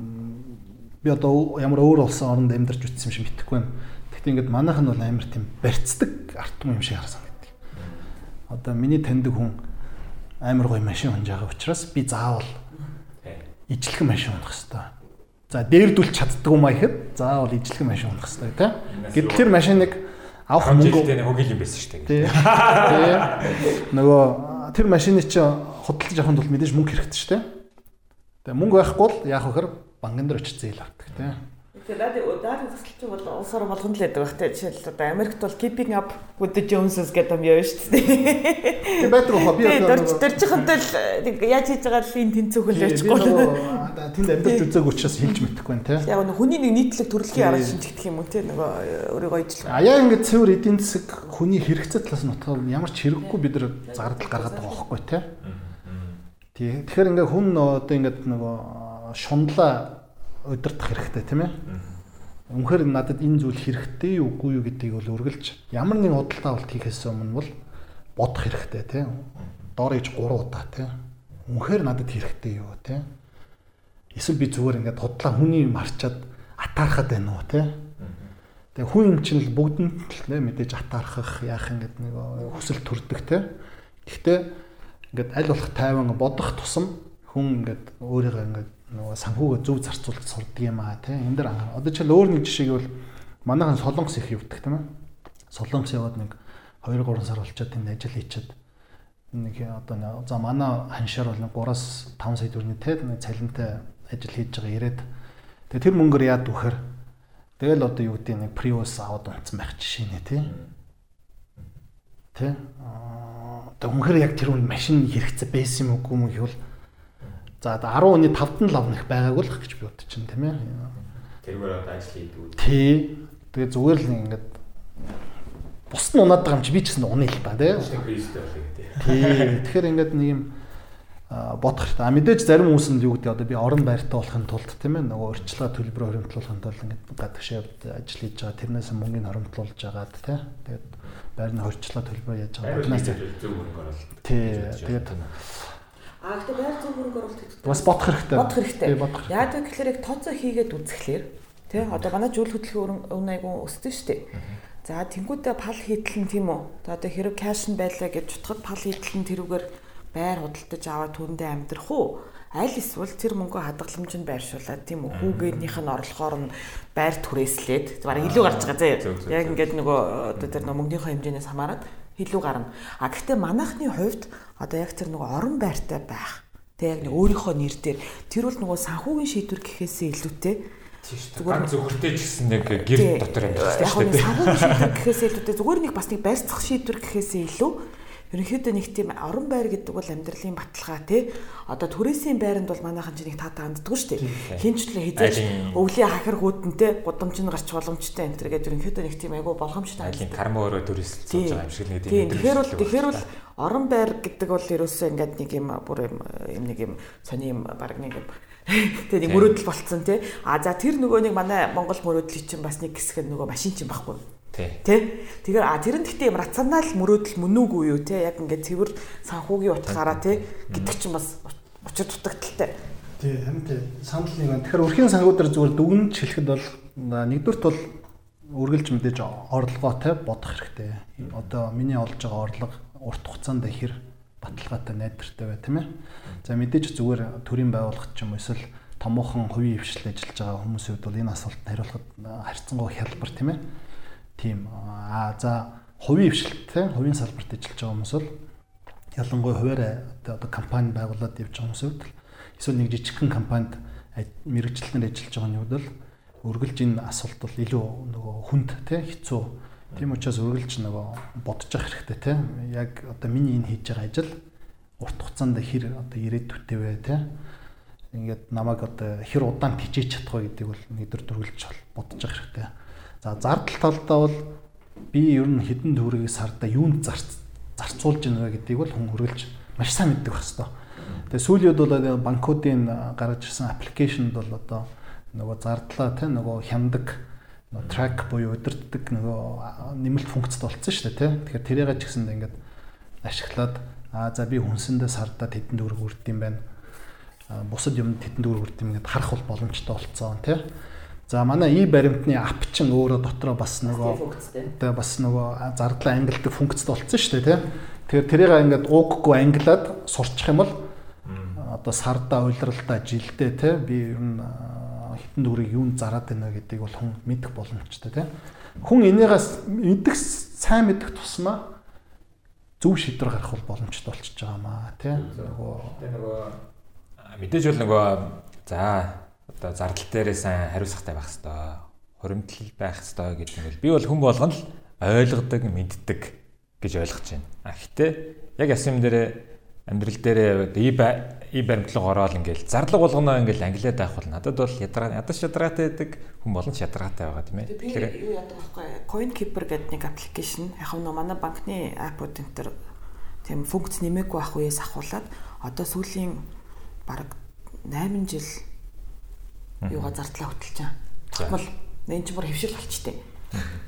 би одоо ямар өөр улсын оронд амьдарч үтсэн юм шиг мэдэхгүй байна. Гэхдээ ингээд манайх нь бол амар тийм барьцдаг арт юм шиг харсан гэдэг. Одоо миний таньдаг хүн амар гоё машин унж байгаа учраас би заавал ижлэхэн машин унах хэрэгтэй За дээрдүүлж чаддаг юм а ихэд заавал ижлэх машин унах хэрэгтэй тийм. Гэтэл тэр машиныг авах мөнгө хөгөл юм байсан шүү дээ. Тийм. Нөгөө тэр машиныг чи худалдаж авахын тулд мэдээж мөнгө хэрэгтэй шүү дээ. Тэгээ мөнгө байхгүй бол яах вэ гэхээр банкн дээр очиж зээл авдаг тийм. Тэгээд даад тасгалчин бол улс орон болгонд л байдаг бах те жишээл одоо Америкт бол keeping up with the Joneses гэдэг юм яа шүү дээ. Тэгээд байдаг баха би одоо дөрж дөржихэнтэй л яаж хийж байгаа л энэ тэнцүүхэл яачгүй. Тэнд амьдарч үзээгүй учраас хэлж мэдэхгүй байна те. Яг нэг хүний нэг нийтлэг төрөлхийн арга шинжигдэх юм уу те нөгөө өөрийгөө ижлэх. А яа ингэ цэвэр эдийн засаг хүний хэрэгцээ талаас нь утгаар ямар ч хэрэггүй бид нар зардал гаргаад байгаа байхгүй те. Тэгэхээр ингээ хүн одоо ингээд нөгөө шунлаа удирдах хэрэгтэй тийм ээ. Үнэхээр надад энэ зүйл хэрэгтэй үгүй юу гэдгийг бол үргэлж ямар нэгэн худалдаа авалт хийхээс өмнө бол бодох хэрэгтэй тийм. доор иж 3 удаа тий. Үнэхээр надад хэрэгтэй юу тий. Эсвэл би зүгээр ингээд худлаа хүний юм харчаад атаархад байна уу тий. Тэгээ хүн юм чинь л бүгдэнд л мэдээж атаархах яах ингээд нэг хүсэл төрдөг тий. Гэхдээ ингээд аль болох тайван бодох тусам хүн ингээд өөрийгөө ингээд нөгөө санхүүгээ зөв зарцуулж сурдаг юм аа тий. Энд дэр анхаа. Одоо жишээл өөр нэг жишээг бол манайхан солонгос их явдаг тийм ээ. Солонгос яваад нэг 2 3 сар болчиход тэнд ажил хийчихэд нэг одоо за манай ханшаар бол 3-аас 5 сая төгрөгийн те цалинтай ажил хийж байгаа ирээд тэгээ тэр мөнгөөр яад вөхөр тэгэл одоо юу гэдэг нэг Prius аваад унтсан байх жишээ нэ тий Тэ одоо үнэхээр яг тэр үн машин хэрэгцээ байсан юм үгүй юм гэвэл за 10 оны 5-д нь лавнах байгаагүй л гэж би бодож чинь тийм ээ тэргээр одоо ажил хийдгүү тий тэгээ зүгээр л ингээд бус нь унаад байгаа юм чи би ч гэсэн унаа л та тий. Тий. Тэгэхээр ингээд нэг юм бодох хэрэгтэй. Мэдээж зарим хүмүүс нь юу гэдэг одоо би орон байртай болохын тулд тийм ээ нөгөө урьдчилгаа төлбөрөөр хөрөнгөлүүлэхин тулд ингээд гадагшаад ажил хийж байгаа тэрнээс мөнгөний хоримтлуулж байгаад тий. Тэгээд байрны хорчлоо төлбөр яаж байгаа badнаас зөв мөнгө оруулалт. Тий. Тэгээд А гэхдээ байр зөв хөрөнгө оруулалт гэдэг. бас бодох хэрэгтэй. Бодох хэрэгтэй. Бодох. Яг гэхээр яг тооцоо хийгээд үзэхлээр тий одоо манай зүйл хөдөлгөөн өн айгу өсдөг шүү дээ. За тэнгуүдээ пал хийдэлэн тийм үү. Одоо хэрэг кэш нь байлаа гэж утгад пал хийдэлэн тэрүүгээр байр худалдаж аваад түүндээ амьдрах уу? Аль эсвэл тэр мөнгөө хадгаламжинд байршуулад тийм үү. Хүүгeenийх нь орлохоор нь байр түрээслээд бараг илүү гарч байгаа зэ. Яг ингээд нөгөө одоо тэр мөнгөнийхөө хэмжээнээс хамаарат илүү гарна. А гэхдээ манайхны хувьд одоо яг тэр нөгөө орон байртай байх. Тэг яг нэг өөрийнхөө нэр дээр тэр бол нөгөө санхүүгийн шийдвэр гэхээсээ илүүтэй Зүгээр зөвхөртэй ч гэсэн нэг гэр дотор амьдрах шүү дээ. Санхүүгийн шийдвэр гэхээсээ илүүтэй зүгээр нэг бас нэг байрцах шийдвэр гэхээсээ илүү ерөнхийдөө нэг тийм орон байр гэдэг бол амьдралын баталгаа тий. Одоо түрээсийн байранд бол манайхан ч нэг таата ханддаггүй шүү дээ. Хинчлээ хизээж өвлийн хахир хүүдэнтэй гудамж нь гарч боломжтой энэ төр гэдэг ерөнхийдөө нэг тийм айгүй болгоомжтой. Айлын карма өөрөө түрээсэлж байгаа юм шиг нэг тийм. Тэгэхээр бол тэгэхээр бол орон байр гэдэг бол ерөөсөө ингээд нэг юм бүр юм нэг юм сони юм баг нэг юм Тэгээ нэг мөрөөдөл болцсон тий. А за тэр нөгөө нэг манай Монгол мөрөөдлийн чинь бас нэг хэсэг нь нөгөө машин чинь байхгүй. Тий. Тэгэхээр а тэр нь гэхдээ юм рационал мөрөөдөл мөн үгүй юу тий. Яг ингээд цэвэр санхүүгийн утгаараа тий гэдэг чинь бас учир дутагдaltaй. Тий харин тий санал нэг байна. Тэгэхээр өрхийн санхүү дээр зүгээр дүгнж хэлэхэд бол нэгдүгürt бол үргэлж мэдээж орлоготой бодох хэрэгтэй. Одоо миний олж байгаа орлого урт хугацаанд хэр баталгаатай найдвартай бай тийм ээ. За мэдээж зүгээр төрийн байгууллагт ч юм эсвэл томоохон хувийн хвшил ажиллаж байгаа хүмүүсийн хувьд бол энэ асуултанд хариулахад харьцангуй хялбар тийм ээ. Тийм. Аа за хувийн хвшилт тийм хувийн салбарт ажиллаж байгаа хүмүүс бол ялангуяа хуваарай одоо компани байгуулад явж байгаа хүмүүсийн хувьд эсвэл нэг жижигхэн компанид мэрэгчлэнээр ажиллаж байгаа нь бол үргэлж энэ асуулт бол илүү нөгөө хүнд тийм хэцүү Тийм учраас үргэлж нөгөө бодож явах хэрэгтэй те. Яг одоо миний энэ хийж байгаа ажил урт хугацаанд хэр одоо ирээдүйтэй вэ те. Ингээд намайг одоо хэр удаан тижээж чадах вэ гэдгийг бол нэгдэр дүргэлж бодож явах хэрэгтэй. За зардал талдаа бол би ер нь хэдэн төгрөгийг сарда юунд зарц зарцуулж байна гэдгийг бол хүн үргэлж маш сайн мэддэг байх хэвээр. Тэгээ сүүлийн үед бол банкуудын гаргаж ирсэн аппликейшнд бол одоо нөгөө зардлаа те нөгөө хямдаг трак буюу удирддаг нөгөө нэмэлт функцд болцсон шүү дээ тий. Тэгэхээр тэрийгээ ч гэсэндээ ингээд ашиглаад аа за би хүнсэндээ сардаа тэдэн төгрөг үрд юм байна. Бусад юмд тэдэн төгрөг үрд юм ингээд харах бол боломжтой болцсон тий. За манай и баримтны ап чин өөрөө дотроо бас нөгөө одоо бас нөгөө зардлаа ангилдаг функцд болцсон шүү дээ тий. Тэгэхээр тэрийг ингээд ууггүй ангилаад сурчих юм бол одоо сарда уйлралдаа жилдээ тий би ер нь хитэн дүүрийг юунд зараад байна гэдгийг бол хүн мэдэх боломжтой тийм. Хүн энийгээс мэдэх сайн мэдэх тусмаа зөв шийдвэр гаргах бол боломжтой болчихж байгаа маа тийм. Нөгөө нөгөө мэдээж бол нөгөө за одоо зардал дээрээ сайн хариуцлагатай байх хэвээр хуримтлал байх хэвээр гэдэг нь би бол хүн болгоно л ойлгодог, мэддэг гэж ойлгож байна. А гэхдээ яг ясам дээрээ амьдрал дээр и и баримтлага ороод ингээл зарлаг болгоно ингээл англиад байх бол надад бол ядраа ядаж ядраатай байдаг хүн болон шадраатай байгаа тийм ээ. Тэгэхээр юу яадаг байхгүй coin keeper гэдэг нэг аппликейшн яг нь манай банкны аппууд энэ төр тийм функц нэмээгүй байх үеэс ахуулаад одоо сүүлийн бараг 8 жил юугаа зардлаа хөтэлж байгаа. Тэгмэл энэ ч бүр хөвшил болчтой.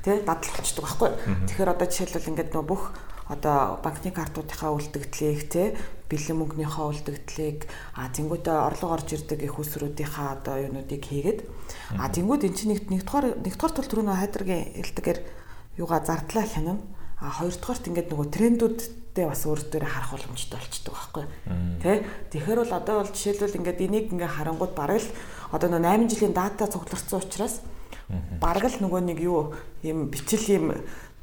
Тэ дадал болчдөг байхгүй. Тэгэхээр одоо жишээлбэл ингээд нөө бүх одоо банкны картуудынхаа үлдэгдлийг те бэлэн мөнгөнийхөө үлдэгдлийг а тэнгуүтээ орлого орж ирдэг их усруудынхаа одоо юунуудыг хийгээд а тэнгуүд эн чинь нэг нэгдүгээр нэгдүгээр тул түрүүнөө хайдргийн хэлдгээр юугаа зардлаа хянана а хоёрдугаарт ингээд нөгөө трендүүдтэй бас өөртөө харах боломжтой болчдөг байхгүй тий Тэгэхээр бол одоо бол жишээлбэл ингээд энийг ингээд харангууд бараг л одоо нөгөө 8 жилийн дата цугларсан учраас бараг л нөгөө нэг юу юм бичил юм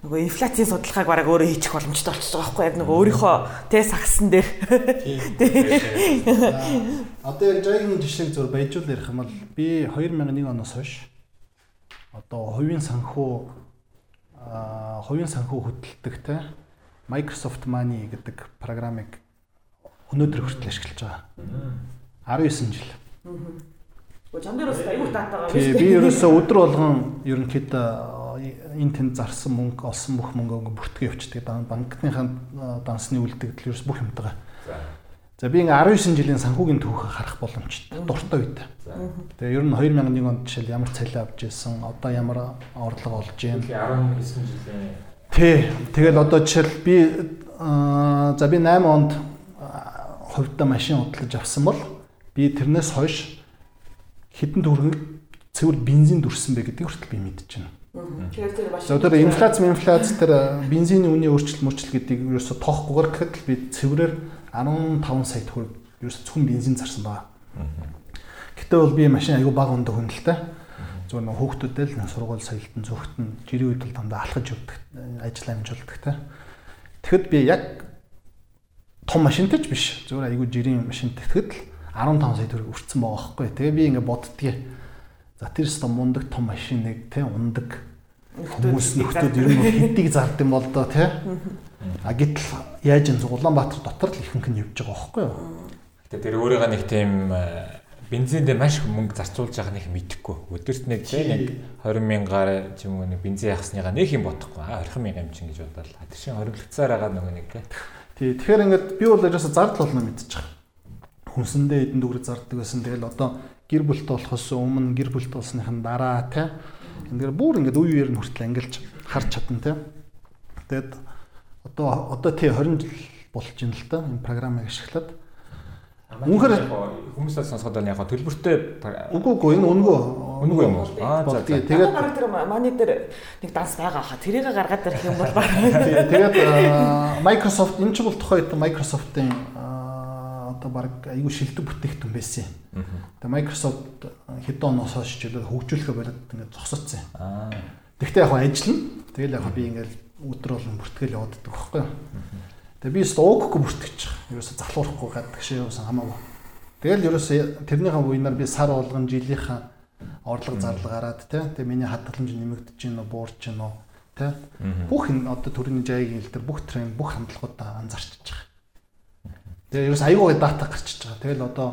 нөгөө инфляцийн судалгааг бараг өөрөө хийчих боломжтой болчихж байгаа байхгүй яг нөгөө өөрийнхөө тэ сагсан дээр. Одоо яг жагийн жишээг зөв баяжуул ярих юм бол би 2001 оноос хойш одоо хувийн санхүү хувийн санхүү хөдөлдөг те Microsoft Money гэдэг програмыг өнөөдөр хүртэл ашиглаж байгаа. 19 жил. Дээ. Би ерөөсөө өдөр болгон ерөнхийдөө энэ тэнд зарсан мөнгө олсон бүх мөнгөө бүртгэж явчихдаг. Банкныхаа дансны үлдэгдэл ерөөс бүх юмтайгаа. За би ингээ 19 жилийн санхүүгийн түүхийг харах боломжтой. Дуртай үед. Тэгээ ер нь 2001 онд жишээл ямар цалин авч ирсэн, одоо ямар орлого олж байна. 19 жилийн Тий. Тэгэл одоо жишээл би за би 8 онд хувьдаа машин удалж авсан бол би тэрнээс хойш хэдэн төгрөг цэвэр бензин дүрсэн бэ гэдгийг хүртэл би мэдчихэв. Тэгэхээр тэр машин. За тэр инфляц, инфляц тэр бензиний үнийн өөрчлөлт мөрчлөл гэдгийг ерөөсө тоохгүй гэхэд л би цэврээр 15 сая төгрөг ерөөсө зөвхөн бензин зарсан байна. Гэтэ бол би машин аягүй бага ундаг хүн Зүгээр нэг хүүхдүүдээ л сургууль соёлтон зөвхтөн жирийн үед бол дандаа алхаж явдаг, ажил амжуулдаг та. Тэгэхэд би яг том машинтай ч биш. Зүгээр аягүй жирийн машинтай тэгэхэд л 15 сая төгрөг өрцөн байгаа байхгүй. Тэгээ би ингээ боддгийг За тэр ста мундаг том машиныг те ундаг хүмүүс нөхдүүд ер нь хэдийг зард юм бол доо те. А гэтэл яаж юм Улаанбаатар дотор л ихэнх нь явж байгаа байхгүй юу? Гэтэ тэр өөрийгөө нэг тийм бензинд маш их мөнгө зарцуулж байгаа нэг мэдэхгүй. Өдөрт нэг те нэг 20 мянгаар ч юм уу нэг бензин яхасныгаа нэг юм бодохгүй. А 20 мянга юм чинь гэж бодоод тэр шин хориглогцоор байгаа нөгөө нэг те. Тий. Тэгэхээр ингээд би бол ерөөсө зардал болно мэдчих. Хүнсэндээ эдэн дүгрэг зардаг байсан. Тэгэл одоо гэр бүлт болохоос өмнө гэр бүлт болсныхан дараа те ингээд бүр ингээд үе үеэр нь хүртэл ангилж харж чадна те тэгээд одоо одоо тий 20 жил болж байна л да энэ програмыг ашиглаад Үнэхээр хүмүүсээс сонсоход яг төлбөртэй үгүй үгүй энэ үнгөө үнгөө юм уу? Аа за тэгээд баг тэр маны дээр нэг данс байгаа хаа тэрийг гаргаад ирэх юм бол баг. Тэгээд Microsoft энэ ч бол тухайд Microsoft-ын одоо баг айгүй шилдэг бүтээгдэхүүн байсан юм. Тэгээ Microsoft хэдэн оноос хойш ч хөгжүүлэхэ болоод ингээд зогсоцсон юм. Аа. Тэгвэл яг ажиллана. Тэгэл яг би ингээд өдөр болгон бүртгэл яваад байдаг байхгүй юу? Тэгээ би бүртгэж байгаа. Ерөөсө залуурахгүй гадаг шээ юусан хамаагүй. Тэгэл ерөөсө тэрнийхэн буйнаар би сар болгон жилийнхаа орлого зарлага гараад тий. Тэгээ миний хадгаламж нэмэгдэж гин үү, буурч гин үү, тий. Бүх энэ одоо төрний жайгийн хэл төр бүх тренд, бүх хандлагуудаа анзаарч байгаа. Тэгээ ерөөс аюулгүй дата гарчиж байгаа. Тэгэл одоо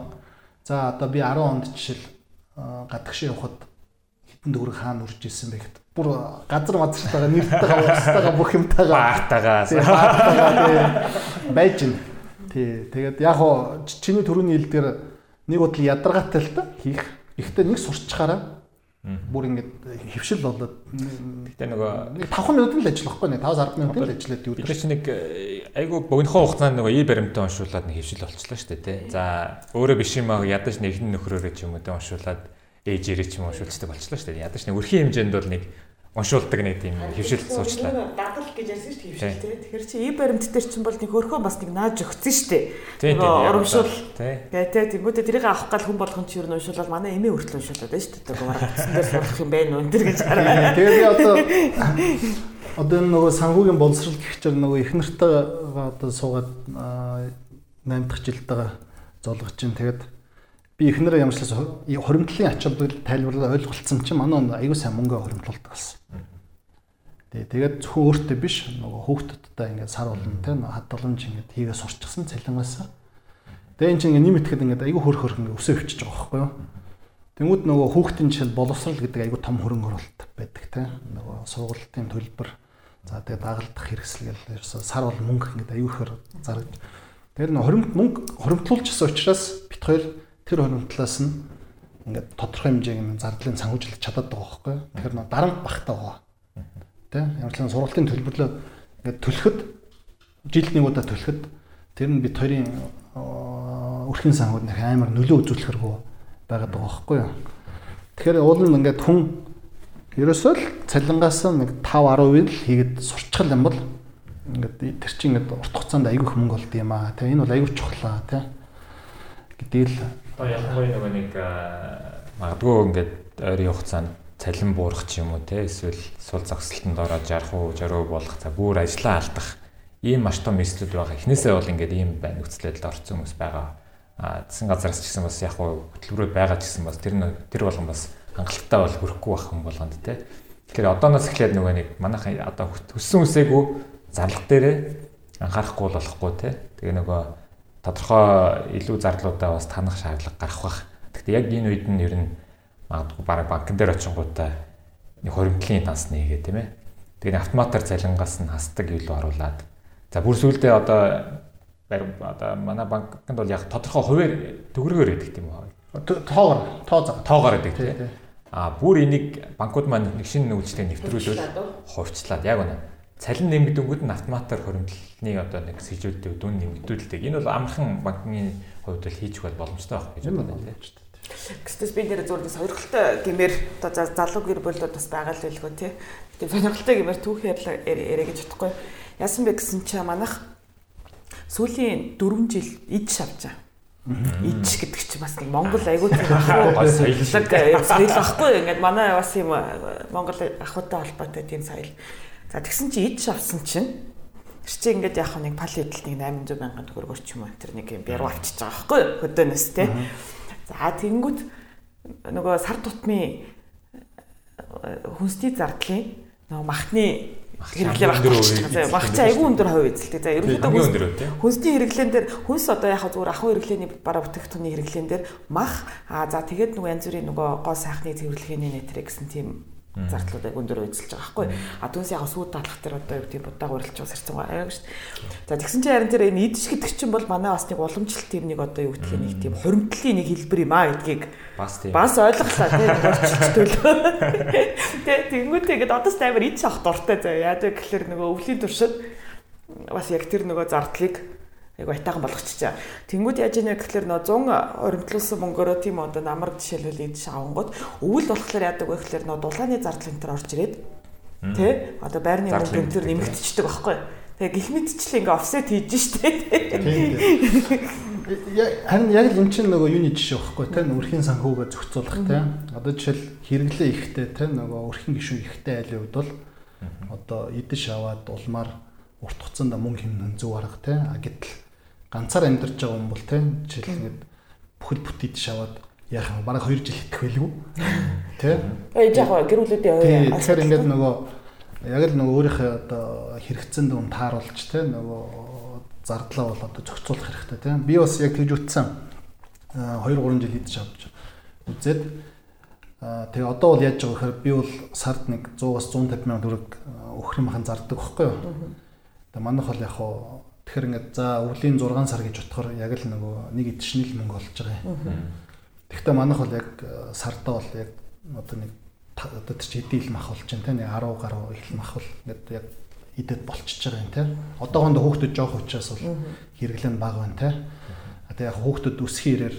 за одоо би 10 онд жишээл гадагш явахад хитэн төгрөг хаана үрж ирсэн бэ гэхэд бүр газар мазартайгаа нэртэйгээ уустайгаа бүх юмтайгаа. Баартайгаа байж гин. Тий. Тэгээд яг хоо чиний төрөний хил дээр нэг удаа ядаргаатай л та. Хийх. Ихтэй нэг сурчхаараа. Бүр ингээд хөвшил болоод. Гэтээ нөгөө 5 минут л ажиллахгүй нэ. 5 10 минут л ажиллаад юу гэдэг чинь нэг э, айгу богинохоо хугацаанд нөгөө ий баримтаа уншуулад нэг хөвшил болчихлоо шүү дээ тий. За өөрөө биш юм аа ядаж нэгэн нөхрөөрөө ч юм уу тэ уншуулад ээжээрээ ч юм уншуулцдаг болчихлоо шүү дээ. Ядаж нэг өрхийн хэмжээнд бол нэг уншуулдаг нэг тийм хөвшил суучлаа. Дадал гэж ярьсан шүү дээ хөвшил тий. Тэгэхээр чи и баримт дээр чинь бол нэг хөрхөө бас нэг нааж өгсөн шүү дээ. Нөгөө урамшуул. Гэ тий. Тэгмүүдээ тэрийг авах гал хүн болгон чи юу уншуулаад манай эмээ хүртэл уншуулаад байна шүү дээ. Гурав утсан дээр сурах юм байна уу энэ гэж хараа. Тэгээ би одоо одоо нөгөө санхүүгийн боловсрал гэх чинь нөгөө их нартайгаа одоо суугаад 8 дахь жилдээ золгож чинь тэгээд би эхнэрээ ямарчлаас хоримтлын ач холбогдол тайлбарлаад ойлголцсон чинь манай аягүй сайн мөнгө хоримтлуулдаг болсон. Тэгээ тэгээд зөвхөн өөртөө биш нөгөө хүүхдүүдтэй ингээд сар болно те хадгаламж ингээд хийгээ сурчсан цалингаас. Тэгээ эн чинь ингээд нэмэтгэхэд ингээд аягүй хөрх хөрх ингээд өсөө өчөж байгаа байхгүй юу? Тэнгүүд нөгөө хүүхдийн жишээл боловсрал гэдэг аягүй том хөрөнгө оруулалт байдаг те. Нөгөө сургалтын төлбөр за тэгээ дагалдах хэрэгсэл гэл сар бол мөнгө ингээд аягүй хөр зарж. Тэр нөгөө хоримт мөнгө хоримтлуулчихсан учраас бит хоёр тэр хоримтлаас нь ингээд тодорхой хэмжээний зардлын санхүүжилт чадаад байгаа байхгүй? Тэгэхээр дарамт багтаа байгаа. Тэ ямар ч сан сургалтын төлбөрлөө ингээд төлөхөд жилд нэг удаа төлөхөд тэр нь бит хоёрын өрхийн санхуд нэг амар нөлөө үзүүлэхэргүй байгаад байгаа байхгүй юу. Тэгэхээр уул нь ингээд хүн ерөөсөө л цалингаас нэг 5 10% л хийгээд сурчхал юм бол ингээд тэр чинь ингээд урт хугацаанд аягүй их мөнгө болд юм аа. Тэ энэ бол аягүй чухлаа тий. Гэтэл ялангуяа нөгөө нэг магадгүй ингээд ойрын хугацаанд цалин буурах ч юм уу те эсвэл сул загсалтанд ороод 60% 60% болох за бүр ажлаа алдах ийм маш том эслүүд байгаа. Эхнээсээ бол ингээд ийм байна байдалд орсон хүмүүс байгаа. А засгийн газараас ч гэсэн бас яг хөтөлбөрөд байгаа ч гэсэн бас тэр тэр болгон бас хангалттай бол хүрэхгүй байх юм болгонд те. Тэгэхээр одооноос эхлээд нөгөө нэг манайхан одоо өссөн үсээгүй зарлах дээрээ анхаарахгүй болохгүй те. Тэгээ нөгөө тодорхой илүү зарлуудаа бас танах шаардлага гарах бах. Гэхдээ яг энэ үед нь ер нь магадгүй бараг банкн дээр очингуудаа нэг хоримтлын данс нэгээ тийм ээ. Тэгээ автоматар цалингаас нь хасдаг илүү оруулаад. За бүр сүүлдээ одоо одоо манай банкнд бол яг тодорхой хуваар төгрөгөөр өгдөг тийм үү? Тоогоор, тоо зав. Тоогоор өгдөг тийм. А бүр энийг банкуд маань нэг шинэ үйлчлэгээ нэвтрүүлээд хувьчлаад яг үнэ цалин нэмэгдэнгүүд нь автоматар хоримтлны одоо нэг сэжүүлдэг дүн нэмэгдүүлдэг. Энэ бол амархан банкны хувьд л хийж өгөх боломжтой байх гэж байна тийм. Гэвч би нэр зүгээр сонирхолтой гэмээр одоо залуу гэр бүлүүд бас байгаа л байлгүй тий. Тэгээ сонирхолтой гэмээр түүх ярьлаа яриа гэж бодохгүй. Яасан бэ гэсэн чи манайх сүүлийн 4 жил ид шавчаа. Ич гэдэг чи бас нэг Монгол айгүй тийм соёлог соёл ахгүй ингээд манай бас юм Монгол ахуйтай холбоотой тийм соёл. За тэгсэн чи ид шавсан чинь чи ингээд яг нэг пал идэлт нэг 800 мянган төгрөгөөр ч юм уу тэр нэг юм бяруу авчиж байгаа байхгүй хөдөөнөөс тий. За тэгэнгүүт нөгөө сар тутмын хүнсний зардлын нөгөө махны хэрэглээ. Мах чи айгүй өндөр хувь эзэлдэг. За ерөнхийдөө хүнсний хэрэглэн дээр хүнс одоо яг зүгээр ахуй хэрэглээний бараа бүтээгдэхүүний хэрэглэн дээр мах аа за тэгээд нөгөө янз бүрийн нөгөө гоо сайхны цэвэрлэгээний нэтрэ гэсэн тийм зардлуудыг өндөр эзэлж байгаа байхгүй. А түүнээс яг сууд талах дээр одоо юу гэдэг будааг урилж бас ирсэн байгаа шүү дээ. За тэгсэн чинь харин тэр энэ идэж гэдэг чинь бол манай бас нэг уламжлалт тийм нэг одоо юу гэдэг нэг тийм хуримтлалын нэг хэлбэр юм аа гэдгийг бас тийм бас ойлголоо тийм орчилж төлөө. Тэ тэнгуүтэй ингээд одоо стайвер идэж авах дуртай заа. Яадаг гэхэлэр нөгөө өвлийн туршид бас яг тэр нөгөө зардлыг айгу айтаахан болгочихчаа. Тэнгүүд яаж яана гэхэлэр нөө 100 оримтлуулсан мөнгөөрөө тийм одоо намар жишээлбэл идэж авангууд өвөл болохоор яадаг вэ гэхэлэр нөө дулааны зардал энэ төр орж ирээд тий одоо байрны мөнгө энэ төр нэмэгдчихдэг байхгүй. Тэгээ гих мэдчлээ ингээ офсет хийж штэ. Харин яг л эн чинь нөгөө юуны жишээ байхгүй те өрхийн санхүүгээ зохицуулах те. Одоо жишээл хэрэглээ ихтэй те нөгөө өрхийн гишүүн ихтэй айлын үед бол одоо идэж аваад улмаар урт хугацаанд мөнгө хэмнэн зөв арга те. А гэтэл ганцаар амьдарч байгаа хүн бол тийм жишээл ингээд бүхэл бүтэд шаваад яах юм. Бараг 2 жил итгэх байлгүй. Тий Ээж яг гэр бүлүүдийн ой тэгэхээр ингээд нөгөө яг л нөгөө өөрийнхөө одоо хэрэгцэн дүн тааруулж тий нөгөө зардлаа бол одоо зохицуулах хэрэгтэй тий би бас яг тэгж үтсэн. 2 3 жил идэж авч үзээд тэгээ одоо бол яаж байгаа гэхээр би бол сард нэг 100-аас 150 сая төгрөг өгөх юм хаан зардаг байхгүй юу тэгээ манайх бол яг хаа Тэгэхээр ингээд за өвлийн 6 сар гэж бодохоор яг л нөгөө нэг эдшнэл мөнгө болж байгаа юм. Тэгэхдээ манайх бол яг э, сартаа бол яг одоо нэг одоо тэр чи хэдийл мах болж байна те нэг 10 гаруй их мах бол ингээд яг идэд болчихж байгаа юм те. Одоохондоо хүүхдүүд жоох учраас бол хэрэглэн бага байна те. Тэгээ яг хүүхдүүд өсөх хэрээр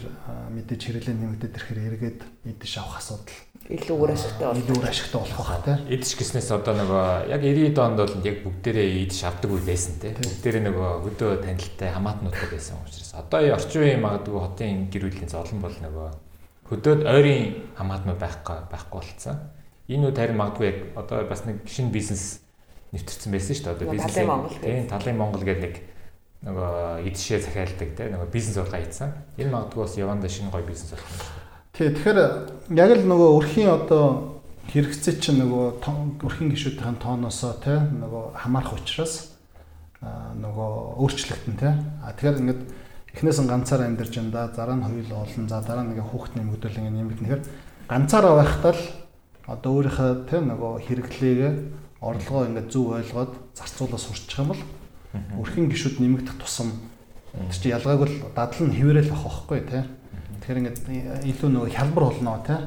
мэдээж хэрэглэн нэмэгдээд ирэхээр эргээд идэж авах асуудал илүү үр ашигтай болох. Илүү үр ашигтай болох бах тий. Идэж гиснээс одоо нөгөө яг 90-д онд бол яг бүгдээрээ идэж авдаг үе байсан тий. Бүгдээрээ нөгөө хөдөө танилттай хамаатнуудтай байсан учраас одоо орчин үеийн магадгүй хотын гэр бүлийн золон бол нөгөө хөдөөд ойрын хамаатнууд байхгүй байхгүй болцсон. Энэ үед харин магадгүй яг одоо бас нэг шинэ бизнес нэвтэрсэн байсан шүү дээ. Одоо бизнес тийм талын Монгол гэдэг нэг нөгөө идшээ захиалдаг тийм нөгөө бизнес ургаа хийсэн. Энэ магадгүй бас яванда шинэ гоё бизнес болох юм шүү. Тий, тэгэхээр яг л нөгөө өрхийн одоо хэрэгцээ чинь нөгөө өрхийн гişүүдийн тооноосоо тий нөгөө хамаарах учраас нөгөө өөрчлөгдөн тий. А тэгэхээр ингээд эхнээс нь ганцаар амьдарч юм да, дараа нь хоёул олон, за дараа нь ингээ хүүхдний мөдөл ингээ нэмэгдэн. Тэгэхээр ганцаараа байхдаа л одоо өөрийнхөө тий нөгөө хэрэглээгээ орлогоо ингээ зөв ойлгоод зарцуулаад сурчих юм бол өрхийн гişүүд нэмэгдэх тусам тэр чинь ялгааг бол дадал нь хэвээрэл авах байхгүй тий Тэгэхээр ингээд илүү нөгөө хялбар болно тий.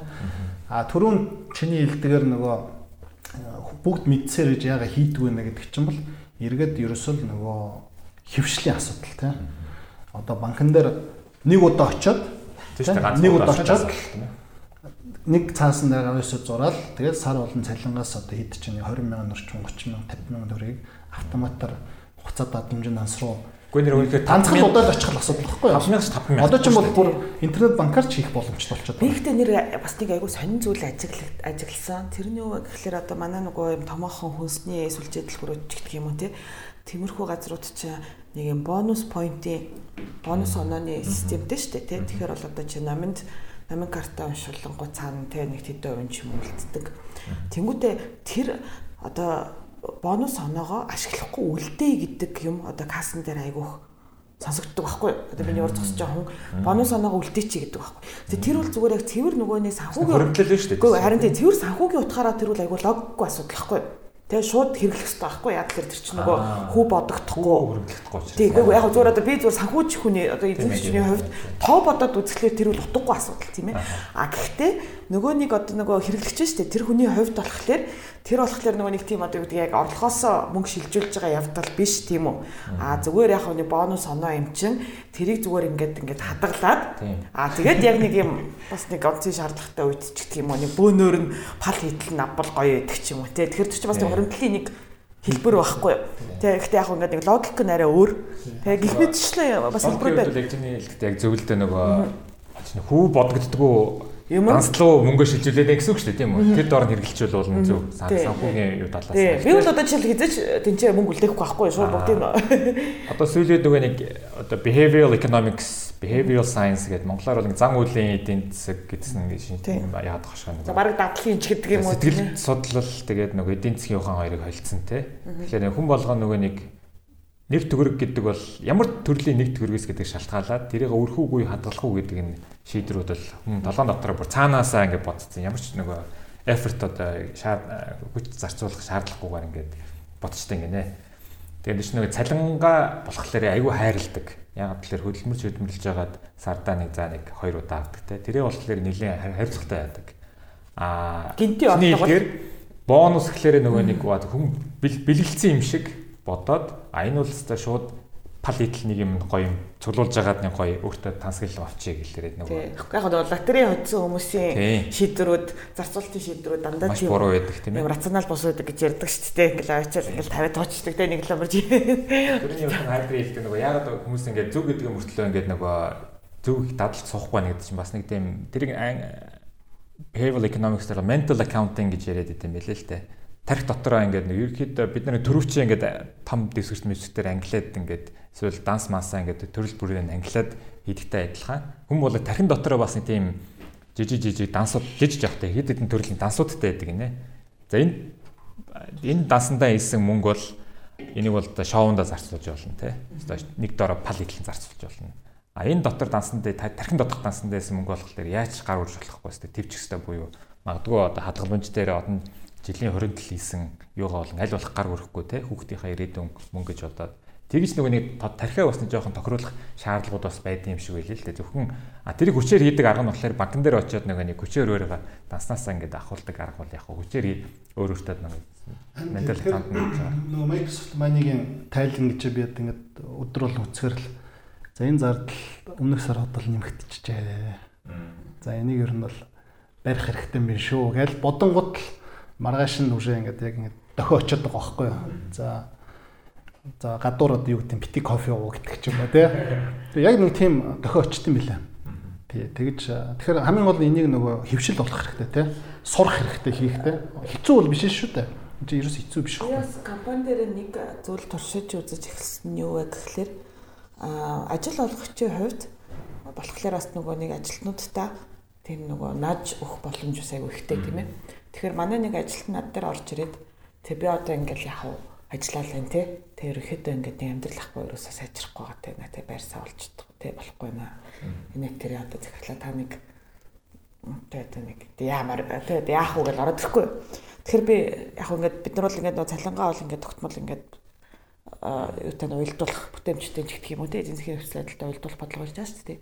А түрүүн чиний хэлдгээр нөгөө бүгд мэдсээр гэж яага хийдгүй нэ гэдэг чинь бол эргээд ерөөсөө нөгөө хөвшлийн асуудал тийм. Одоо банкн дээр нэг удаа очиод нэг удаа очиод нэг цаасан дээр авьяасаа зураал тэгээд сар болон цалингаас одоо хэд чинь 20 мянган орчим 30 мянга 50 мянган төгрөгийг автоматар хугацаа дадамжин данс руу Гэхдээ нэр үнэхээр ганцхан удаад очих асуудал байхгүй юу? 5000-аас 5000. Одоо ч юм бол бүр интернет банкар ч хийх боломжтой болчиход байна. Гэхдээ нэр бас нэг айгүй сонин зүйл ажиглал ажигласан. Тэрний юу гэхээр одоо манай нөгөө юм томоохон хүнсний сүлжээ дэлгүүрүүд ч гэх юм уу те. Тиймэрхүү газрууд ч нэг юм бонус поинтын бонус онооны системтэй шүү дээ те. Тэгэхээр бол одоо чи наминд намын карта уншуулангуу цаана те нэг тэдэн хувийн ч юм үлддэг. Тэнгүүтээ тэр одоо бонус оноогоо ашиглахгүй үлдээ гэдэг юм одоо кассан дээр айгүйх сонсогддог байхгүй юу? Одоо миний урд зогсож байгаа хүн бонус оноогоо үлдээчи гэдэг байхгүй. Тэгээ тэр бол зүгээр яг цэвэр нөгөөний санхүүгийн хөрөнгөлөл шүү дээ. Гэхдээ харин тийм цэвэр санхүүгийн утгаараа тэр бол айгүй логикгүй асуудал байхгүй юу? Тэгээ шууд хэрэглэх хэрэгтэй байхгүй яа тэгэхээр тэр чинь нөгөө хүү бодогдохгүй хэрэглэхгүй учраас. Тийм яг яг зүгээр одоо би зүгээр санхүүч хүний одоо эзэмшигчний хувьд тоо бодоод үзэхлээр тэр бол утгагүй асуудал тийм ээ. А гэхдээ нөгөө нэг одоо нөгөө хэрэглэгч шүү дээ тэр хүний хувьд болохоор тэр болохоор нөгөө нэг тийм одоо юу гэдэг яг орлогоос мөнгө шилжүүлж байгаа явдал биш тийм үү. А зүгээр яг нэг бонус оноо юм чин тэрийг зүгээр ингээд ингээд хадгалаад а тэгээд яг нэг юм бас нэг онцгийн шаардлагатай үед ч гэх юм уу нэг бөөнөр нь пал хийтэл нь авбал гоё байдаг ч юм уу тий. Тэгэхээр ч бас хуримтлалын нэг хэлбэр байхгүй юу. Тэ гэхдээ яг ингээд нэг логик нь арай өөр. Тэ гих мэтчлээ бас хэлбэр байна. Яг зөвлөдөө нөгөө хүү бодогддгоо юм данслуу мөнгө шилжүүлээд гэсэн үг шүү дээ тийм үү тэр доор нь хэрэгжилчүүл болно зөв санхүүгийн юу талаас би бол одоо жишээл хизээч тэнцээ мөнгө үлдээхгүй байхгүй шууд бүгдийг одоо сүүлийн нөгөө нэг одоо behavioral economics behavioral science гэдэг монголоор бол зан үйлийн эдийн засаг гэдсэн гэж яадаг хашаа нэг. За бараг дадлын ч гэдэг юм уу. Сэтгэл судлал тэгээд нөгөө эдийн засгийн ухаан хоёрыг холилдсон те. Тэгэхээр хүн болгоо нөгөө нэг нэр төгрөг гэдэг бол ямар төрлийн нэг төгрөгөөс гэдэг шалтгаалаад тэрийг өрхөөгүй хадгалах уу гэдэг нь шийдрүүд бол толгойн дотор бүр цаанаасаа ингэ бодсон. Ямар ч нөгөө effort одоо хүч зарцуулах шаардлагагүйгээр ингээд бодчтой ингэнэ. Тэгээд ч нөгөө цалингаа болохлээр айгүй хайрладаг. Яг тэгэхээр хөдөлмөрч хөдөлмөрлж байгаад сардаа нэг за нэг хоёр удаа авдаг те. Тэрээ болохоор нэлийн хариуцлагатай байдаг. Аа гинти бодлого бонус гэхлээр нөгөө нэг хүн бэлгэлцсэн юм шиг бодоод а энэ бол өстой шууд пал идэл нэг юм гоё юм цуглуулж агаад нэг гоё өөртөө тансгал авчиг гэлээрээ нөгөө. Яг хаа лотерей хоцсон хүмүүсийн шийдвэрүүд зарцуулалтын шийдвэрүүд дандаа тийм буруу байдаг тийм ээ. Рационал бус байдаг гэж ярьдаг шүү дээ. Ингээл авчаал ингээл тавиад тоочдаг те нэг л амарч. Тэрний юм хайбрид хэлдэг нөгөө ягаад хүмүүс ингээд зөв гэдэг мөртлөө ингээд нөгөө зөв их дадалж суухгүй байна гэдэг чинь бас нэг тийм тэрийг behavioral economics дээр mental accounting гэж яриад идэм байлээ л дээ тарих дотороо ингээд нэг ерөөхдөө бид нар төрөвчөө ингээд том дэвсгэрч мэсгтэр англиад ингээд эсвэл данс маасаа ингээд төрөл бүрээр англиад хийдэгтэй адилхан. Хүн бол тархин дотороо бас нэг тийм жижиг жижиг дансууд жижиг явахтай хэд хэдэн төрлийн дансуудтай байдаг гинэ. За энэ энэ дансандаа ийсэн мөнгө бол энийг бол одоо шоундаа зарцуулж болно те. Нэг дороо пал идэлэн зарцуулж болно. А энэ дотор дансандаа тархин дотор дансандаа ийсэн мөнгө болохоор яаж гар урж болохгүй сте твчих хэвээр буюу магадгүй одоо хадгаламж дээр одон жилийн 20 жил хийсэн юугаа болон аль болох гар өрөхгүй те хүүхдийнхаа ирээдүйн мөнгө гэж бодоод тэгж нөгөө нэг тархиа басны жоохон тохируулах шаардлагууд бас байдсан юм шиг байлээ л дээ зөвхөн а тэрийг хүчээр хийдэг арга нь болохоор банкн дээр очиод нөгөө нэг хүчээр өөрийгөө данснасаа ингээд ахуулдаг арга бол яг хүчээр өөр өөртөө нөгөө ментал аккаунт гэж байгаа. Нөгөө Microsoft Money-гийн тайлан гэж би яг ингээд өдөр бол үцгэр л за энэ зардал өмнөх сар хотол нэмэгдчихжээ. За энийг ер нь бол барих хэрэгтэй юм биш шүү гэж бодонгот л маргааш нь үшээ ингээд яг ингээд дохио очиод байгаа байхгүй юу. За за гадуур одоо юу гэдэг бити кофе ууг гэдэг ч юм уу тий. Яг нэг тийм дохио очт юм билээ. Тий тэгэж тэгэхээр хамгийн гол энийг нөгөө хөвшил болох хэрэгтэй тий. Сурах хэрэгтэй хийхтэй. Хэцүү бол биш шүү дээ. Энд ерөөс хэцүү биш шүү. Яс компани дээр нэг зүйл туршиж үзэж эхэлсэн нь юу вэ гэхэлэр а ажил олгогчийн хувьд болохоор бас нөгөө нэг ажилтнуудтай тийм нөгөө наж өгөх боломж ус айгүй ихтэй тийм ээ. Тэгэхээр манай нэг ажилт над дээр орж ирээд тэг би одоо ингээл яах вэ? Ажиллаа л энэ тий. Тэг ерөөхдөө ингээд нэг амьдрал ахгүй ерөөсөө сайжрахгүй байгаа тий. Наа тий байр савлцдаг тий болохгүй наа. Энэ тэр одоо захирлаа та нэг одоо нэг яамаар тий яах вэ гэж ороод ирэхгүй. Тэгэхээр би яг ингээд бид нар бол ингээд нөө цалингаа бол ингээд тогтмол ингээд юутай нь уйлдуулах бүтээмжтэй ч гэх юм уу тий эзэн засгийн хөвсөл адилтай уйлдуулах бодлого хийж байгаа шүү дээ.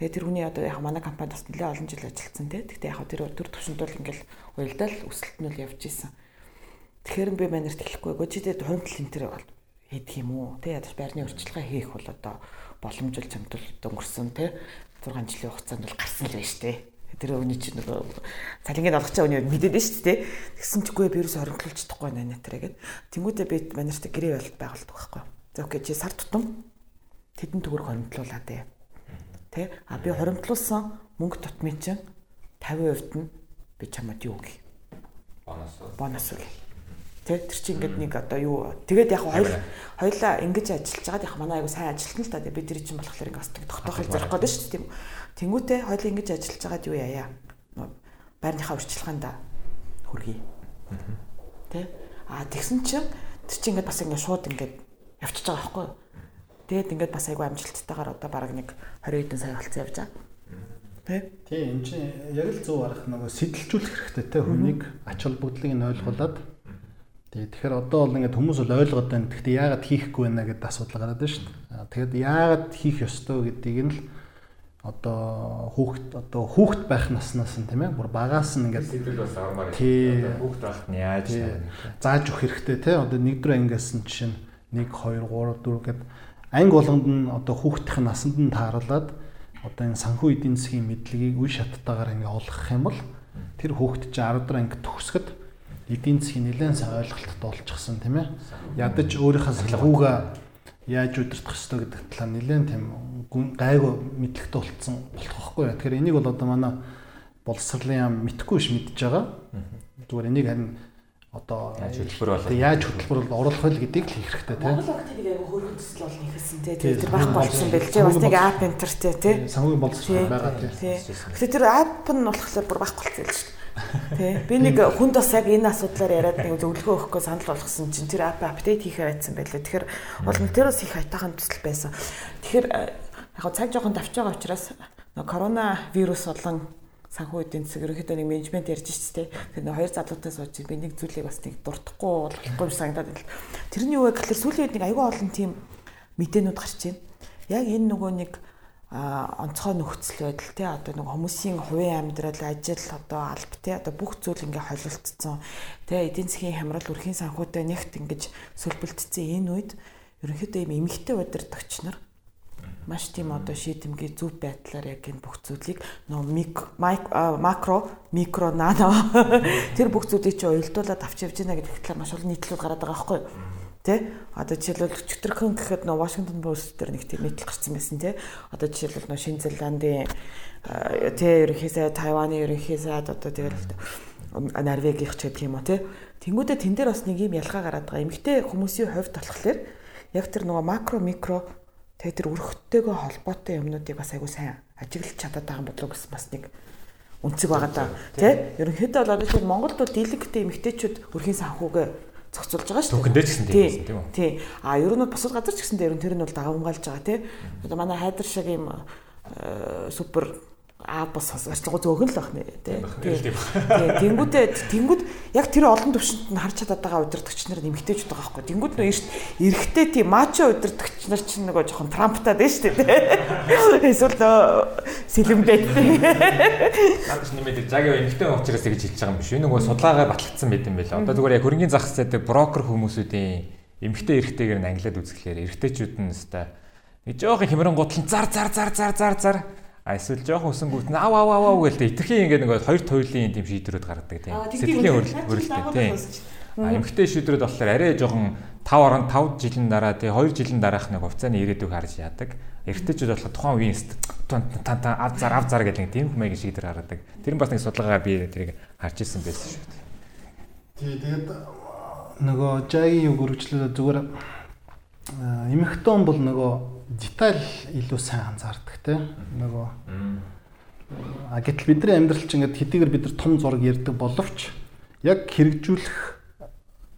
Тэгээ тэр хүний одоо яг манай компанид бас нэлээд олон жил ажилласан тий. Гэхдээ яг тэр төр төвшөнд бол ингээл уялдал өсөлт нь л явж исэн. Тэгэхээр би манерт хэлэхгүй гоо чи тэр хонтол энэ төр Эдг юм уу? Тэ ядаж байрны урьдчилгаа хийх бол одоо боломжтой чамдал өнгөрсөн тэ 6 жилийн хугацаанд бол гарсан л байж тээ. Тэр өвний чинь нөгөө цалингийн олгож байгаа үнийг мэдээд нь шүү дээ. Тэгсэн чиггүй би ерөөс ориглуулж чадахгүй байна нэ гэд. Тэнгүүдээ би манайрт гэрээ байлт байгуулдаг байхгүй. За окей чи сар тутам тэдэн төгрөг ээ. Тэ? А би хоримтлуулсан мөнгө тутмын чинь 50% нь би чамд юу гэх. Бонус. Бонус үгүй. Тэ тэр чинь ингээд нэг одоо юу тэгээд яг хоёул хоёлаа ингэж ажиллаж байгаад яг манай айгу сайн ажилтна л та бид тэр чинь болохоор ингээд бас тогтоохыг зорих гэдэг шүү дээ тийм. Тэнгүүтээ хоёул ингэж ажиллаж байгаад юу яая. Байрныхаа урьдчилгаанд хүргэе. Тэ а тэгсэн чинь тэр чинь ингээд бас ингээд шууд ингээд явчихж байгаа байхгүй юу. Тэгээд ингээд бас айгу амжилттайгаар одоо баг нэг 20 хэдэн сая болцсон явж байгаа. Тэ? Тийм энэ чинь яг л зөв арах нөгөө сэтэлжүүлэх хэрэгтэй те хүнийг ач холбогдлыг нь ойлгуулад тий тэгэхээр одоо бол ингээд хүмүүс бол ойлгоод байна. Гэхдээ яагаад хийхгүй байна гэдэг асуудал гараад байна шүү дээ. Тэгэхээр яагаад хийх ёстой гэдгийг нь л одоо хүүхд одоо хүүхд байх наснаас нь тийм ээ бүр багаас нь ингээд сэтгэл бас авмаар Тий. хүүхд байхад нь яаж зааж өгөх хэрэгтэй тий одоо 1 4 ангиас нь жишээ нь 1 2 3 4 гэд анги болгонд нь одоо хүүхдийн насанд нь тааруулаад одоо энэ санхүү эдийн засгийн мэдлэгийг үе шаттайгаар ингээ олгох юм бол тэр хүүхд чинь 10 дахь анги төгсгöd эдийн засгийн нэлээд сайн ойлголттой болчихсон тийм ээ. Ядаж өөрийнхөө санхүүгээ яаж удирдах ёстой гэдэг талаар нэлээд тийм гайгүй мэдлэгтэй болцсон болох байхгүй. Юу тэгэхээр энийг бол одоо манай боловсролын яам мэдхгүй биш мэдж байгаа. Зүгээр энийг харин одоо Яаж хөтөлбөр болоо. Тэг яаж хөтөлбөр бол оруулах вэ гэдгийг л хийх хэрэгтэй тийм Монгол огт нэг аяга хөргөн төсөл бол нэхэсэн тий. Тэр байхгүй болсон бэлжээ бас нэг ап энтертэй тий. санхүүгийн боловсрол байгаа тийм Тий. Тэгэхээр тэр ап нь болохоор бүр байхгүй болсон л шүү дээ. Тий. Би нэг хүнд бас яг энэ асуудлаар яриад нэг зөвлөгөө өгөхгүй санал болгосон чинь тэр ап апдейт хийхээр байцсан байлээ. Тэгэхээр бол тэр бас их хайтахан төсөл байсан. Тэгэхээр э, яг цаг жоохон давж байгаа учраас нөгөө корона вирус болон санхүү эдийн засаг ерөнхийдөө нэг менежмент ярьж дээ. Тэр нэг хоёр залуутай сууж би нэг зүйлийг бас нэг дуртахгүй болохгүй юм санагдаад байна. Тэрний юу вэ гэхээр сүүлийн үед нэг аюул олон тийм мэдээнүүд гарч байна. Яг энэ нөгөө нэг а онцгой нөхцөл байдал те одоо нэг хүмүүсийн хувийн амьдрал ажил одоо алба те одоо бүх зүйл ингээ холилдсон те эдийн засгийн хямрал өрхийн санхүүтэй нэгт ингэж сөлбөлтцсэн энэ үед ерөнхийдөө юм эмгтэй удирдагч нар маш тийм одоо шийдэмгий зөв байдлаар яг энэ бүх зүйлийг нөө мик макро микро нано тэр бүх зүйлийг чи уялдуулаад авч явж байна гэдэг талаар маш олон нийтлүүд гараад байгаа байхгүй юу Тэ одоо жишээлбэл өчтөрхөн гэхэд нөө Washington Post дээр нэг тийм нийтлэл гарсан байсан тий. Одоо жишээлбэл нөө Шинэ Зеландын тэ ерөнхий сайд, Тайваны ерөнхий сайд одоо тэгэл Норвегийнх ч гэдэг юм уу тий. Тэнгүүдээ тэн дээр бас нэг юм ялгаа гараад байгаа. Эмэгтэй хүмүүсийн хувьд болохоор яг тэр нөгөө макро микро тэгээ тэр өрхөдтэйгөө холбоотой юмнуудыг бас айгуу сайн ажиглаж чадаад байгаа уу гэсэн бас нэг үнцэг байгаа да. Тэ? Ерөнхийдөө бол одоо чинь Монголд бол дийлэгтэй эмэгтэйчүүд өрхийн санхүүгээ зохицуулж байгаа шүү Түүхэндээ ч гэсэн тийм тийм үү? Тий. А ер нь бол бусад газар ч гэсэн дээр нь тэр нь бол дагамгаалж байгаа тий. Одоо манай хайдар шиг юм э, супер а бас арчлагуу зөөгөн л бах нэ тий. Тий. Тэнгүүдээ тэнгүүд яг тэр олон төвшөнд нь харж чадаад байгаа удирдагч нар нэмэгтэйчүүд байгаа байхгүй. Тэнгүүд нөө эрт эрэгтэй тий мачо удирдагч нар чинь нөгөө жоохон трамптаад байна шүү дээ. Эсвэл нөө сэлэмбэт. Надад нэмээд загийн эмгтэй учраас гэж хэлж байгаа юм биш. Энэ нөгөө судалгаагаа батлагдсан байт юм байла. Одоо зүгээр яг хөрөнгөний зах зээдэг брокер хүмүүсүүдийн эмгтэй эрэгтэйгээр нь англиад үзэхлээр эрэгтэйчүүд нь өстой нэг жоохон хямран гутал зар зар зар зар зар зар а эсвэл жоохон өсөнгүүт нь ав ав ав ав гэлтэй итерхийн ингээд нөгөө хоёр туйлын тийм шийдвэрүүд гаргадаг тийм сэтгэлийн хөрөлтэй тийм а эмгтэй шийдвэрүүд болохоор арай жоохон 5 5 жилийн дараа тий 2 жилийн дараах нэг хувьцааны ирээдүйг харж яадаг. Эргэжтэйчүүд болохоор тухайн үеийн тун тан тан ав зар ав зар гэдэг тийм хүмүүсийн шийдвэр гаргадаг. Тэр нь бас нэг судалгаагаар би тэрийг харж ирсэн байсан шүү дээ. Тий тэгээд нөгөө жагийн юг өргөжлөлөө зүгээр а, эмэгтэн бол нөгөө деталь илүү сайн анзаардаг те. Нөгөө а гэтэл бидний амьдрал чинь ингээд хэдийгээр бид нар том зураг ярьдаг боловч яг хэрэгжүүлэх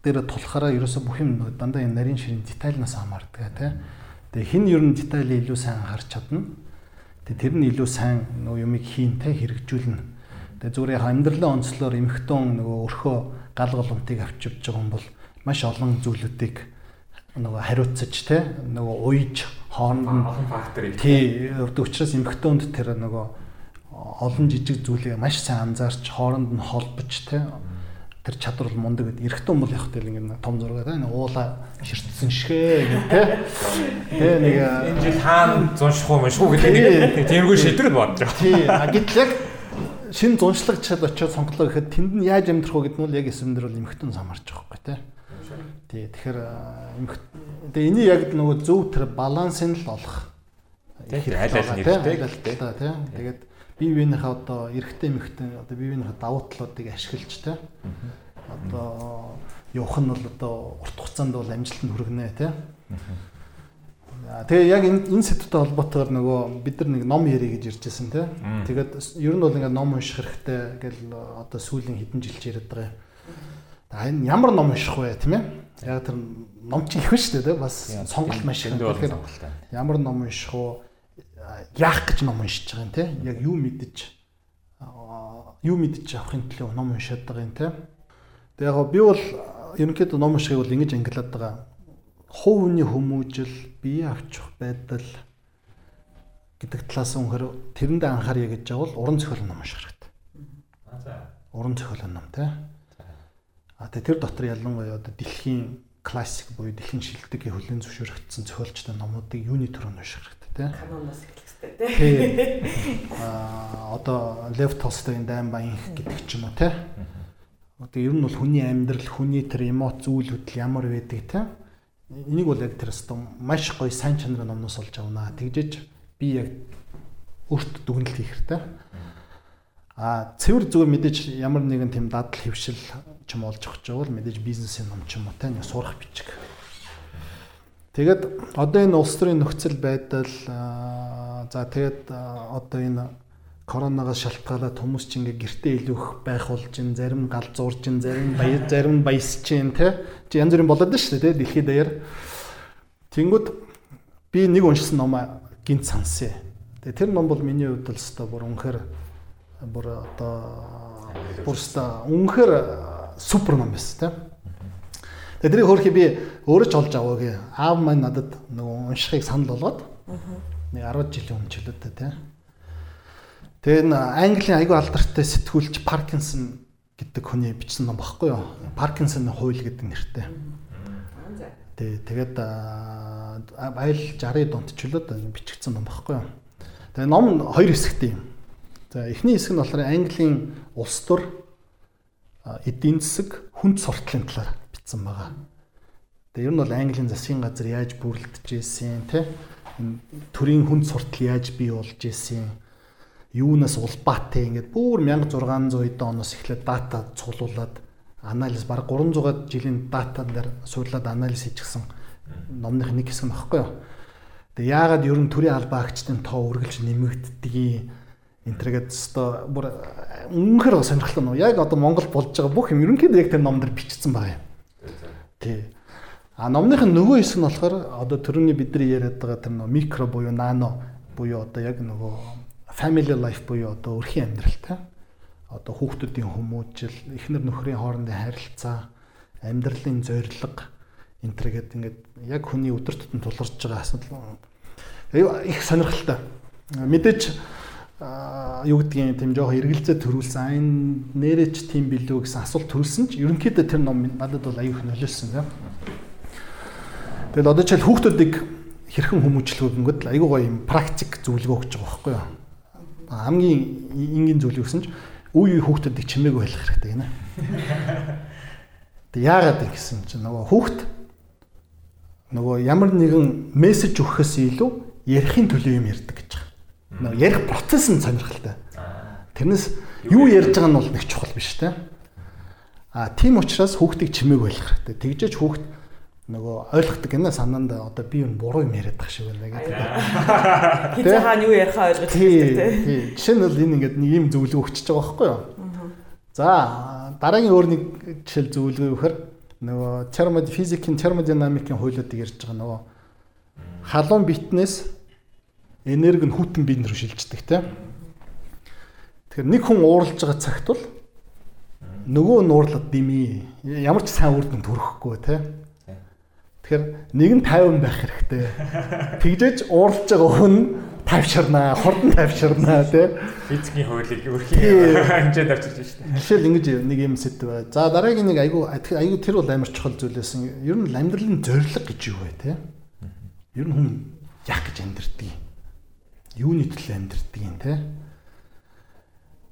дээр тулахаараа ерөөсө бүх юм дандаа энэ нарийн ширийн детальнаас хамаардаг те. Тэгээ хин ер нь деталийг илүү сайн анхаарч чадна? Тэгээ тэр нь илүү сайн нөгөө юмыг хийн те хэрэгжүүлнэ. Тэгээ зүгээр амьдралын онцлоор эмэгтэн нөгөө өрхөө гал голомтыг авч явж байгаа юм бол маш олон зүйлүүдийг нөгөө хариуцаж те нөгөө уйж хооронд нь Олон фактор их. тий учраас эмхтөнд тэр нөгөө олон жижиг зүйлийг маш сайн анзаарч хооронд нь холбож те тэр чадвар бол мундаг гэдэг. Эрэгтэй хүн бол яг тэл ингэ том зураг тэ уула ширтсэн шгэ гэх тэ. Тэ нэг энэ жил хаана зунших юм шүү гэдэг нэг тиймэрхүү шийдвэр бодож байгаа. Тий. Гэтэл яг шин зуншлагчд очиод сонголоо гэхэд тэнд нь яаж амьдрах вэ гэдэг нь бол яг эсвэндэр бол эмхтэн самарч байгаа байхгүй тэ. Тий. Тэгэхээр эмх тэгээ энийг яг нөгөө зөв тэр балансыг л олох. Тий. Аль аль хэрэгтэй тий. Тэгээд бие биенийхээ одоо эрэгтэй эмэгтэй одоо бие биенийхээ давуу талуудыг ашиглаж те одоо явах нь бол одоо урт хугацаанд бол амжилтанд хүргэнэ те Тэгээ яг энэ энэ сэдвтэй холбоотойгоор нөгөө бид нар нэг ном ярих гэж ирж байсан те. Тэгээд ер нь бол ингээд ном унших хэрэгтэй гэл одоо сүүлийн хэдэн жилч яриад байгаа юм. За энэ ямар ном унших вэ тийм ээ? Яг тэр ном чинь их шүү дээ бас сонголт маш их. Ямар ном унших вэ? яах гэж ном уншиж байгаа юм те яг юу мэдэж юу мэдэж авахын төлөө ном уншаад байгаа юм те тэг яг би бол ерөнхийдөө ном уншихыг бол ингэж ангилаад байгаа хувь хүний хүмүүжил бие авчих байдал гэдэг талаас үнэхээр тэрэндээ анхаарья гэж бол уран зохиолын ном унших хэрэгтэй. Уран зохиолын ном те. А тэр дотор ялангуяа одоо дэлхийн классик буюу дэлхийн шилдэг хөлийн зөвшөөрөгдсөн зохиолчтой номуудыг юуны төрөнд унших хэрэгтэй тий. Каноноос эхлэх хэрэгтэй тий. Аа одоо Лев Толстойн дайм баян гэдэг ч юм уу тий. Одоо ер нь бол хүний амьдрал, хүний тэр эмоц зүйл хөдөл ямар байдаг тий. Энийг бол яг тэр өстө маш гоё сайн чанарын номноос олж авнаа. Тэгжэж би яг өөртөө дүгнэлт хийх хэрэгтэй. А цэвэр зүгээр мэдээж ямар нэгэн тийм дадал хөвшил ч юм олж авах бол мэдээж бизнесийн ном ч юм уу нэг сурах бичиг Тэгээд одоо энэ улс төрийн нөхцөл байдал за тэгээд одоо энэ коронавигаас шалтгаалаад хүмүүс ч ингээ гэртээ илүү их байх болж ин зарим гал зурж ин зарим баяр зарим баясч ин те чи янз бүрийн болоод шүү дээ дэлхийд даяар тэнгүүд би нэг уншсан ном гинт сансэ тэгээ тэр ном бол миний хувьд л өстой бүр үнэхээр бүр одоо бүр өстой үнэхээр супер ном байсан те Тэгээ тэрийг хөөрхи би өөрөө ч олж аваагүй. Аав маань надад нөгөө уншихыг санал болгоод нэг 10 жилийн өмнө ч л үү те. Тэгээ энэ Английн айгүй алдартай сэтгүүлч Паркинсон гэдэг хүний бичсэн ном багхгүй юу? Паркинсоны хууль гэдэг нэртэй. Тэгээ тэгээд айл 60-ийн дунд ч л үү бичигдсэн ном багхгүй юу? Тэгээ ном хоёр хэсэгтэй юм. За эхний хэсэг нь болохоор Английн улс төр эдийн засаг хүнд суртлын талаар бичсэн байгаа. Тэгээ ер нь бол Английн засгийн газар яаж бүрлдэж ийсэн те энэ төрийн хүнд суртал яаж бий болж ийсэн юунаас улбаатай ингээд бүр 1600 эд оноос эхлээд дата цуглуулад анализ баг 300 жилийн дата дээр суулаад анализ хийчихсэн номных нэг хэсэг багхгүй юу. Тэгээ яагаад ер нь төрийн албаагчдын тоо үргэлж нэмэгддэг энтергээд өстой бүр үнэхээр сонирхолтой нөө яг одоо Монгол болж байгаа бүх юм ерөнхийдөө яг тэр номдэр бичсэн байгаа юм. Тий. А номных нь нөгөө хэсэг нь болохоор одоо төрөний бидний яриад байгаа тэр нөгөө микро буюу нано буюу одоо яг нөгөө family life буюу одоо өрхийн амьдралтай. Одоо хүүхдүүдийн хүмүүжил, эхнэр нөхрийн хоорондын харилцаа, амьдралын зорилго энтергээд ингээд яг хүний өдөр тутам тулгарч байгаа асуудал их сонирхолтой. Мэдээж юу гэдгийг тийм жоохон эргэлзээ төрүүлсэн айн нэрэж тийм билүү гэсэн асуулт төрүүлсэн ч ерөнхийдөө тэр ном надад бол аюух нөлөөлсөн тийм. Тэгэл одоо ч хүүхдүүдийг хэрхэн хүмүүжлэхүүд аюу гоё юм практик зөвлөгөө өгч байгаа байхгүй юу. Хамгийн энгийн зөвлөгөө гэсэн ч үе үе хүүхдүүдийг чимээг байлгах хэрэгтэй гинэ. Тэг яагаад гэсэн чинь нөгөө хүүхд нөгөө ямар нэгэн мессеж өгөхөөс илүү ярихын төлөө юм ярьдаг гэж байгаа нөгөө ярих процесс нь сонирхолтой. Тэрнээс юу ярьж байгаа нь бол нэг чухал биш те. А тийм учраас хүүхдийг чимээг ойлгох хэрэгтэй. Тэгжээч хүүхд нөгөө ойлгохдаг гэнэ санаанд одоо би юу буруу юм яриад тах шиг байна гэдэг. Хизээ хаана юу ярихаа ойлгож байна те. Жишээ нь бол энэ ингээд нэг юм зөвлөгөө өгчөж байгаа байхгүй юу? За дараагийн өөр нэг жишээл зөвлөгөө өгөхөр нөгөө термод физикийн термодинамикийн хуулиудыг ярьж байгаа нөгөө халуун битнээс энерги нь хүйтэн биед рүү шилждэг тийм. Тэгэхээр нэг хүн ууралж байгаа цагт бол нөгөө нь уурлаад дими ямар ч сайн үр дүнд хүрэхгүй тийм. Тэгэхээр нэг нь 50 байх хэрэгтэй. Тэгжээч ууралж байгаа хүн тавьширнаа, хурдан тавьширнаа тий. Физикийн хуулийг өрхийн хэмжээнд авчирч байна шүү дээ. Жишээл ингэж нэг юм сэдв бай. За дараагийн нэг айгу айгу тэр бол амар чухал зүйлээсэн. Ер нь амьдралын зорилго гэж юу вэ тий? Ер нь хүн яах гэж амьдрдгийг юуны төлөө амьдрдгийг тий?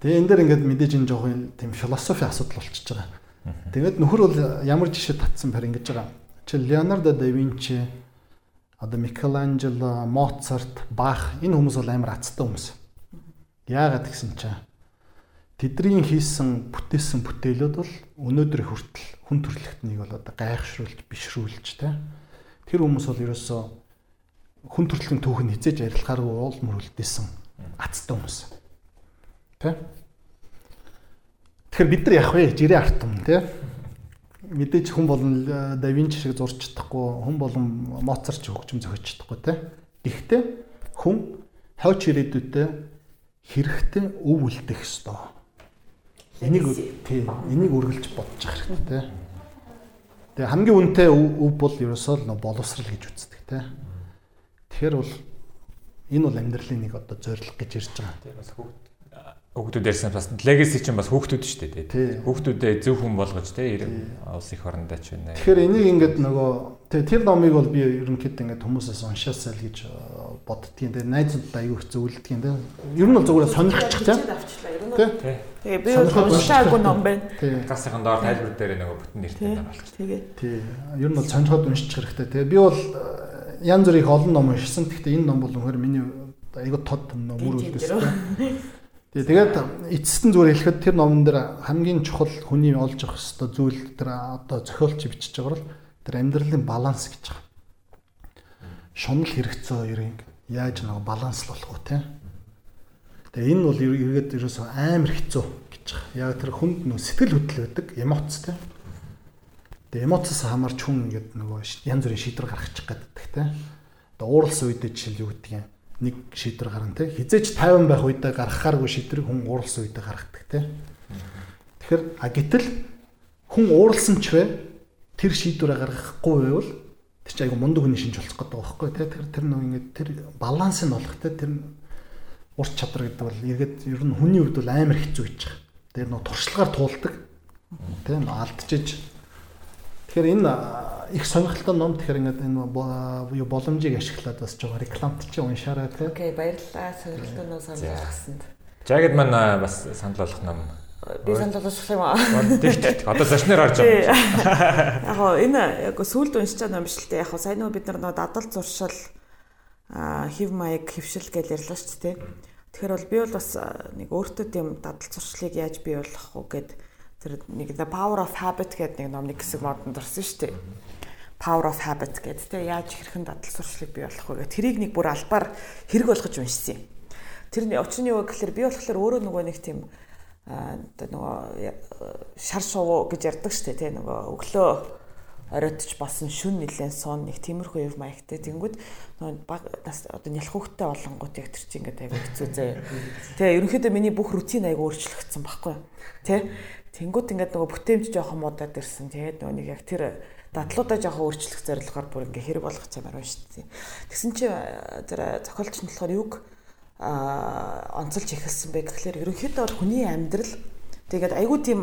Тэгээ энэ дээр ингээд мэдээж энэ жоохон тийм философи асуудал болчихж байгаа. Тэгээд нөхөр бол ямар жишээ татсан бэр ингэж байгаа. Чи Леонардо да Винчи одоо Микеланжело, Моцарт, Бах энэ хүмүүс бол амар азтай хүмүүс. Яагаад гэсэн чинь тэдний хийсэн бүтээсэн бүтээлүүд бол өнөөдөр хүртэл хүн төрөлхтнийг бол одоо гайхшруулж бишрүүлж тэ. Тэр хүмүүс бол ерөөсөө хүн төрөлхтний түүхэн хизээж арилгахааргүй уул мөрөлдсөн азтай хүмүүс. Тэ. Тэгэхээр бид нар яах вэ? Жирээ артам тэ мэдээж хүн болон да Винчи шиг зурж чадахгүй, хүн болон Моцарт ч хөгжим зохиож чадахгүй те. Гэхдээ хүн хойч ирээдүйдээ хэрэгтэй өв үлдэх ёстой. Энийг тийм энийг үргэлж бодож явах хэрэгтэй те. Тэгээ хамгийн үнэтэй өв бол ерөөсөө л боловсрал гэж үздэг те. Тэгэхээр бол энэ бол амьдралын нэг одоо зорилго гэж ирж байгаа. Тийм бас хөгд Хүүхдүүд ярьсан бас legacy чинь бас хүүхдүүд шүү дээ. Хүүхдүүдээ зөв хүн болгож те улс их орондоо ч байна. Тэгэхээр энийг ингээд нөгөө тэр номыг бол би ерөнхийдөө ингээд хүмүүсээс уншаасаа л гэж э, боддгийн. Тэгээ найзууд аягүй их зөвлөдгийн те. Ер нь бол зүгээр сонирхчих те. Тэгээ би уншаагүй ном байна. Гасынхан доор тайлбар дээр нөгөө бүтэн нэртэй ном болчих. Тэгээ. Тий. Ер нь бол сонирхоод уншчих хэрэгтэй те. Би бол э, янз бүрийн олон ном уншсан. Гэхдээ энэ ном бол өнөхөр миний аягүй тод ном мөр үлдээсэн. Тэгээ тэгээд эцэст нь зүгээр хэлэхэд тэр номон дээр хамгийн чухал хүний олж авах ёстой зүйл тэр одоо зохиолч бичиж байгаа бол тэр амьдралын баланс гэж байгаа. Шунал хэрэгцээ хоёрын яаж нэг баланслуулах вэ те. Тэгээ энэ бол эргээд ерөөсөө амар хэцүү гэж байгаа. Яг тэр хүнд нөө сэтгэл хөдлөл байдаг эмоц те. Тэгээ эмоцоос хамаарч хүн ингээд нөгөө янз бүрийн шийдвэр гаргачих гэдэг те. Одоо ууралсан үедээ жишээл юу гэдэг юм нэг шийдвэр гаргана те. Хизээч 50 байх үедээ гаргахааргүй шийдвэрийг хүн ууралсан үедээ гаргадаг те. Тэгэхээр а гэтэл хүн ууралсан ч вэ? Тэр шийдвэрээ гаргахгүй байвал тэр чинь айгу мундаг хүний шинж болцох гэдэг байхгүй те. Тэр тэр нэг ингэ тэр баланс нь олох те. Тэр урт чадвар гэдэг бол эргээд ер нь хүний хувьд бол амар хэцүү гэж байгаа. Тэр нөө туршлагаар туулдаг. Тийм алдчихж. Тэгэхээр энэ их сонирхолтой ном тэгэхээр ингээд энэ боломжийг ашиглаад бас жоо рекламт чи уншаарай тий. Окей, баярлалаа. Сонирхолтой ном сонирхсанд. Жагд маань бас санал болгох ном. Би санал болгох юм аа. Тэг. Одоо зочноор орж байгаа. Яг гоо энэ яг сүүлд уншиж байгаа ном биш л дээ. Яг гоо сайн нөгөө бид нар нөгөө дадал зуршил хев маяг хөвшил гэж ярьлаа шүү дээ. Тэгэхээр бол би бол бас нэг өөртөө тийм дадал зуршлыг яаж бий болгох уу гэд тэр нэг the power of habit гэдэг нэг номны хэсэг модонд орсон шүү дээ Power of Habit гэдэг те яаж хэрхэн дадал сурчлыг бий болох вэ гэх тэрийг нэг бүр албаар хэрэг болгож уншсан юм. Тэрний учир нь юу гэхээр би болохоор өөрөө нөгөө нэг тийм одоо нөгөө шар шувуу гэж ярьдаг штэ те нөгөө өглөө оройтч басан шүн нилэн сон нэг тиймэрхүү юм маягтай тэнгүүд одоо нялх хүүхдтэй болонгууд яг тэр чинь ингээд аяг хэцүү заяа. Тэгээ ерөнхийдөө миний бүх рутин аяг өөрчлөгдсөн баггүй. Тэ? Тэнгүүд ингээд нөгөө бүтээмж жоохон муудаад ирсэн. Тэгээд нөгөө нэг яг тэр дадлуудаа жоохон өөрчлөх зорилгоор бүр ингээ хэрэг болгох юм байна шүү дээ. Тэгсэн чи тэр зохиолч нь болохоор юг а онцолж эхэлсэн бэ гэхлээр ерөнхийдөө бол хүний амьдрал тэгээд айгүй тийм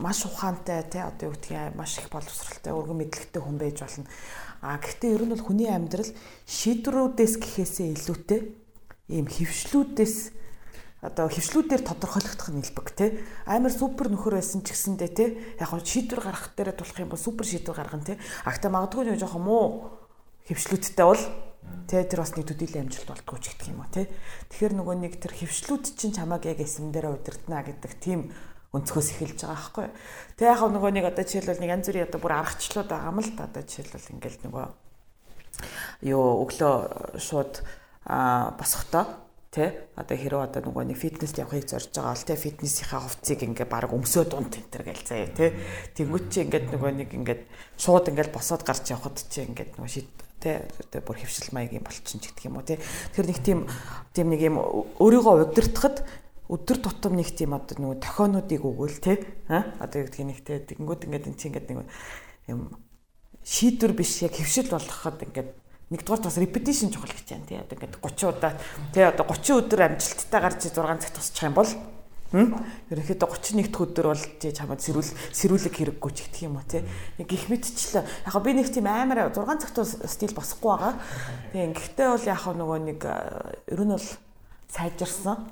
маш ухаантай тий одоо юу гэдгийг маш их боловсралтай өргөн мэдлэгтэй хүн байж болно. А гэхдээ ер нь бол хүний амьдрал шийдвэрүүдээс гэхээсээ илүүтэй ийм хөвшлүүдээс одоо хөвшлүүдээр тодорхойлогдох нь илбэг те амар супер нөхөр байсан ч гэсэндээ те яг хоо шийдвэр гаргах дээр тулах юм бол супер шийдвэр гаргана те агта магадгүй нэг жоохон муу хөвшлүүдтэй бол те тэр бас нэг төдийлэн амжилт болдгоо ч гэх юм уу те тэгэхээр нөгөө нэг тэр хөвшлүүд чинь чамааг яг эсэм дээр удирдна гэдэг тийм өнцгөөс эхэлж байгаа байхгүй. Тэг яг нөгөө нэг одоо жишээлбэл нэг янз бүрийн одоо бүр аргачлууд байгаа юм л да одоо жишээлбэл ингээл нөгөө юу өглөө шууд а босохдоо Тэ одоо хэрэг одоо нөгөө нэг фитнест явахыг зорж байгаа бол тэ фитнесийнхаа хувцсыг ингээ баг өмсөө дунд тентэр гээл заяа тэ тэнгуү чи ингээд нөгөө нэг ингээд шууд ингээд босоод гарч явхад чи ингээд нөгөө шид тэ одоо бүр хөвшил маягийн болчин ч гэдэг юм уу тэ тэр нэг тийм тийм нэг юм өөрийгөө удирдахад өдөр тутам нэг тийм одоо нөгөө тохионуудыг өгөөл тэ а? Одоо юу гэдгийг нэг тэ тэнгуү ингээд эн чи ингээд нэг юм шийдвэр биш яг хөвшил болгоход ингээд нэгдүгээр бас repetition чухал гэж байна тий. Одоо ингээд 30 удаа тий одоо 30 өдөр амжилттай гарч 6 цаг тусчих юм бол Ерөнхийдөө 31 дахь өдөр бол тий чамд сэрүүл сэрүүлэг хэрэггүй ч гэх юм уу тий. Нэг их мэдчлээ. Яг би нэг тийм амар 6 цагт стил босхгүй байгаа. Тэгээ ингэхдээ бол яг нөгөө нэг ер нь бол сайжирсан.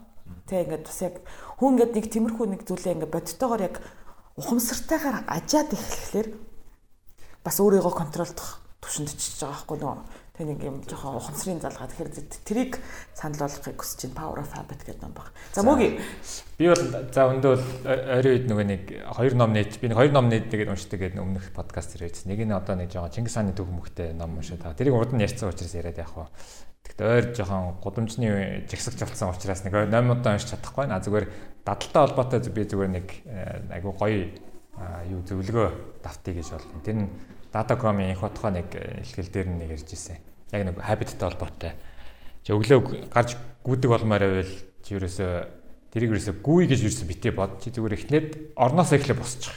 Тэ ингээд бас яг хүн ингээд нэг тиймэрхүү нэг зүйлээ ингээд бодтойгоор яг ухамсартайгаар ажаад эхлэхлээр бас өөрийгөө контролдох түвшинд очиж байгаа байхгүй нөгөө нэг юм жоохон ухамсарын залгаа тэгэхээр трийг санал болгохыг хүсэж чинь power of habit гэдэг ном баг. За мөги би бол за өндөө бол ойрын үед нөгөө нэг хоёр ном нээж би нэг хоёр ном нээдэг уншдаг гэдэг өмнөх подкаст ирээдсэн. Нэг нь одоо нэг жоохон Чингис хааны төв мөхтэй ном уншаад байгаа. Тэрийг урд нь ярьсан учраас яриад явах. Тэгэхдээ ойр жоохон гудамжны жигсагч болсон учраас нэг 8 удаа уншиж чадахгүй наа зүгээр дадалтай холбоотой би зүгээр нэг э, айгу гоё юу зөвлөгөө давтыг гэж бол. Тэр нь Datacom-ийн их хотгоо нэг ихтгэл дээр нэг ярьж ирсэн. Яг нэг habit-тэй холбоотой. Чи өглөө гарч гүдэг болмоор байвал чи ерөөсөө тэрийг ерөөсөө гүй гэж ерөөсөө битээ бод. Чи зүгээр эхлээд орноос эхлээ босчих.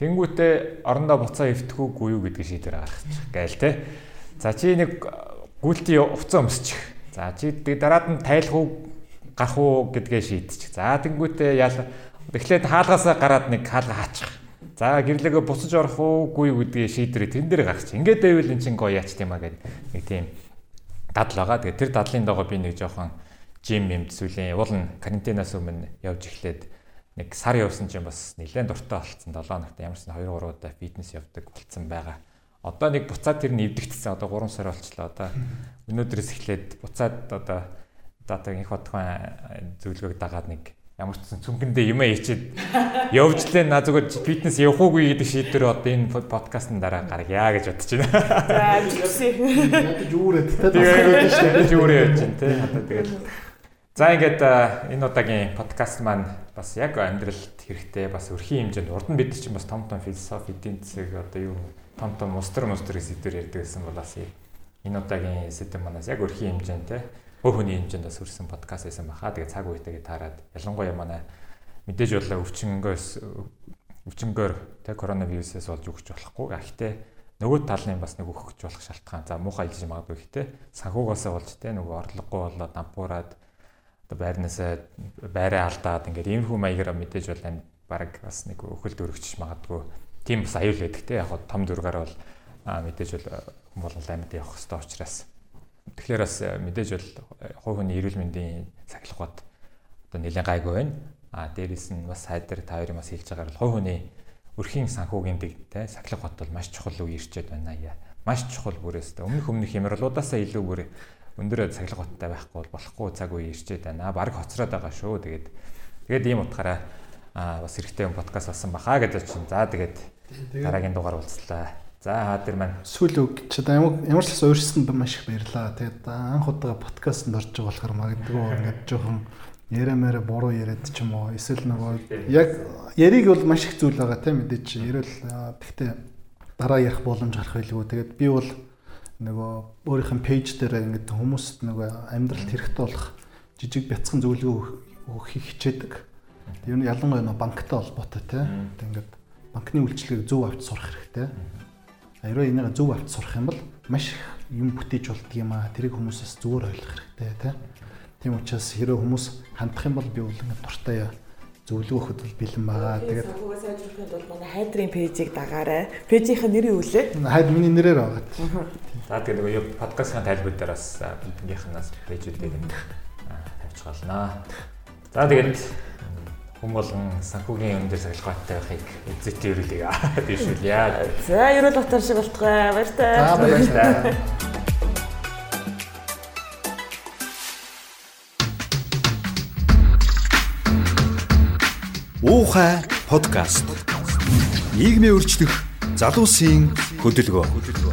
Тэнгүүтээ орондоо буцаа эвтгүү гүй юу гэдгийг шийдвэр гаргачих гээл те. За чи нэг гүйлтийн уцаа өмсчих. За чи дараад нь тайлах уу гарах уу гэдгээ шийдчих. За тэнгүүтээ ял эхлээд хаалгаасаа гараад нэг хаалга хаачих За гэрлэгээ буцаж орох уугүй гэдгийг шийдвэрээ тэн дээр гаргачих. Ингээд байвал эн чинь гоё яач тийм а гэдэг нэг тийм дадал байгаа. Тэгээ тэр дадлын дагуу би нэг жоохон жим юм зүйлээ уул нь карантинаас өмнө явж эхлээд нэг сар явсан чинь бас нэлээд дуртай болцсон 7 хоногт ямар ч 2 3 удаа фитнес явдаг болцсон байгаа. Одоо нэг буцаад тэр нь эвдэгдсэн. Одоо 3 сар болчлоо. Одоо өнөөдрөөс эхлээд буцаад одоо дата их хотхон зөвлөгөөг дагаад нэг ямар ч цүнхэндээ юм ээчээд явж лээ на зүгээр фитнес явах уугүй гэдэг шийдвэр одоо энэ подкастн дараа гаргая гэж бодож байна. За амжилтсий. Ядаж үүрээд тэ. Тэгээд үүрээ явж байна тэ. Одоо тэгээд За ингээд энэ удаагийн подкаст маань бас яг амьдралд хэрэгтэй бас өрхийн хэмжээнд урд нь бид чинь бас том том философи эдийн засаг одоо юу том том устар мустар сэдвэр ярьдаг гэсэн бол бас энэ удаагийн сэдв манаас яг өрхийн хэмжээнд те өөр хүний хэмжээнд бас хүрсэн подкаст байсан баха. Тэгээ цаг үетэйгээ таарад ялангуяа манай мэдээж болоо өвчнгөөс өвчнгөөр тэг коронавирусээс болж өгч болохгүй. Гэхдээ нөгөө талын бас нэг өгч болох шалтгаан. За муухай илж магадгүй ихтэй санхугаасаа болж те нөгөө орлогогүй болоод дампуураад одоо байрнаасаа байраа алдаад ингээд иймэрхүү маягаар мэдээж бол энэ баг бас нэг өхөлд өргөж магадгүй. Тийм бас аюул байдаг те яг том зургаар бол мэдээж бол хүмүүс амьд явах хэрэгтэй учраас Тэгэхээр бас э, мэдээж бол э, хувь хүний эрүүл мэндийн сахилах бод одоо нэлээд гайгүй байна. А дээрэс нь бас хайдар та хоёрын бас хэлж байгаагаар хувь хүний өрхийн санхүүгийн дэг те сахилах бод бол маш чухал үе ирчээд байна яа. Маш чухал бүрээс тэ өмнөх өмнөх хямралуудаасаа илүү бүр өндөр сахилах бодтой байхгүй бол болохгүй цаг үе ирчээд байна. Бараг хоцроод байгаа шүү. Тэгээд тэгээд ийм утгаараа бас хэрэгтэй подкаст болсон баха гэдэг чинь. За тэгээд дараагийн дугаар уулзлаа. За тэр маань сүүл үг чи ямар ямар ч бас өөрсөнд маш их баярлаа. Тэгээд анх удаа подкастт орж байгаа болохоор магадгүй ингээд жоохон ярэмээр буруу яриад ч юм уу эсвэл нөгөө яг яриг бол маш их зүйл байгаа тийм мэдээч ерөөл тэгтээ дараа ярих боломж гарах байлгүй. Тэгээд би бол нөгөө өөрийнх нь пэйж дээр ингээд хүмүүст нөгөө амьдралд хэрэгтэй болох жижиг бяцхан зөвлөгөө өгөх хичээдэг. Ер нь ялангуяа банктай холбоотой тийм. Ингээд банкны үйлчлэгийг зөв авч сурах хэрэгтэй. Аяраа энийг зөв авч сурах юм бол маш их юм бүтээж болдго юм аа. Тэрийг хүмүүсээс зүгээр ойлгох хэрэгтэй тийм учраас хэрэв хүмүүс хандах юм бол би ингээд дуртай зөвлөгөөхөд бол бэлэн байгаа. Тэгээд санхугаа сайжруулахын тулд манай хайдрын пэйжийг дагаарай. Пэйжийн нэр юу вэ? Хайд миний нэрээр байгаа. За тэгээд нөгөө подкастын тайлбар дээр бас биднийхнээс пэйжүүдийг тавьчих болно. За тэгээд хүм болон санхүүгийн өндөр сахилгаатай байхыг эзэтэй өрүүлээ бишүүлье. За ерөөл батар шиг болтгой. Баяртай. За баярлалаа. Уухай подкаст. Нийгмийн өөрчлөх залуусын хөдөлгөөн.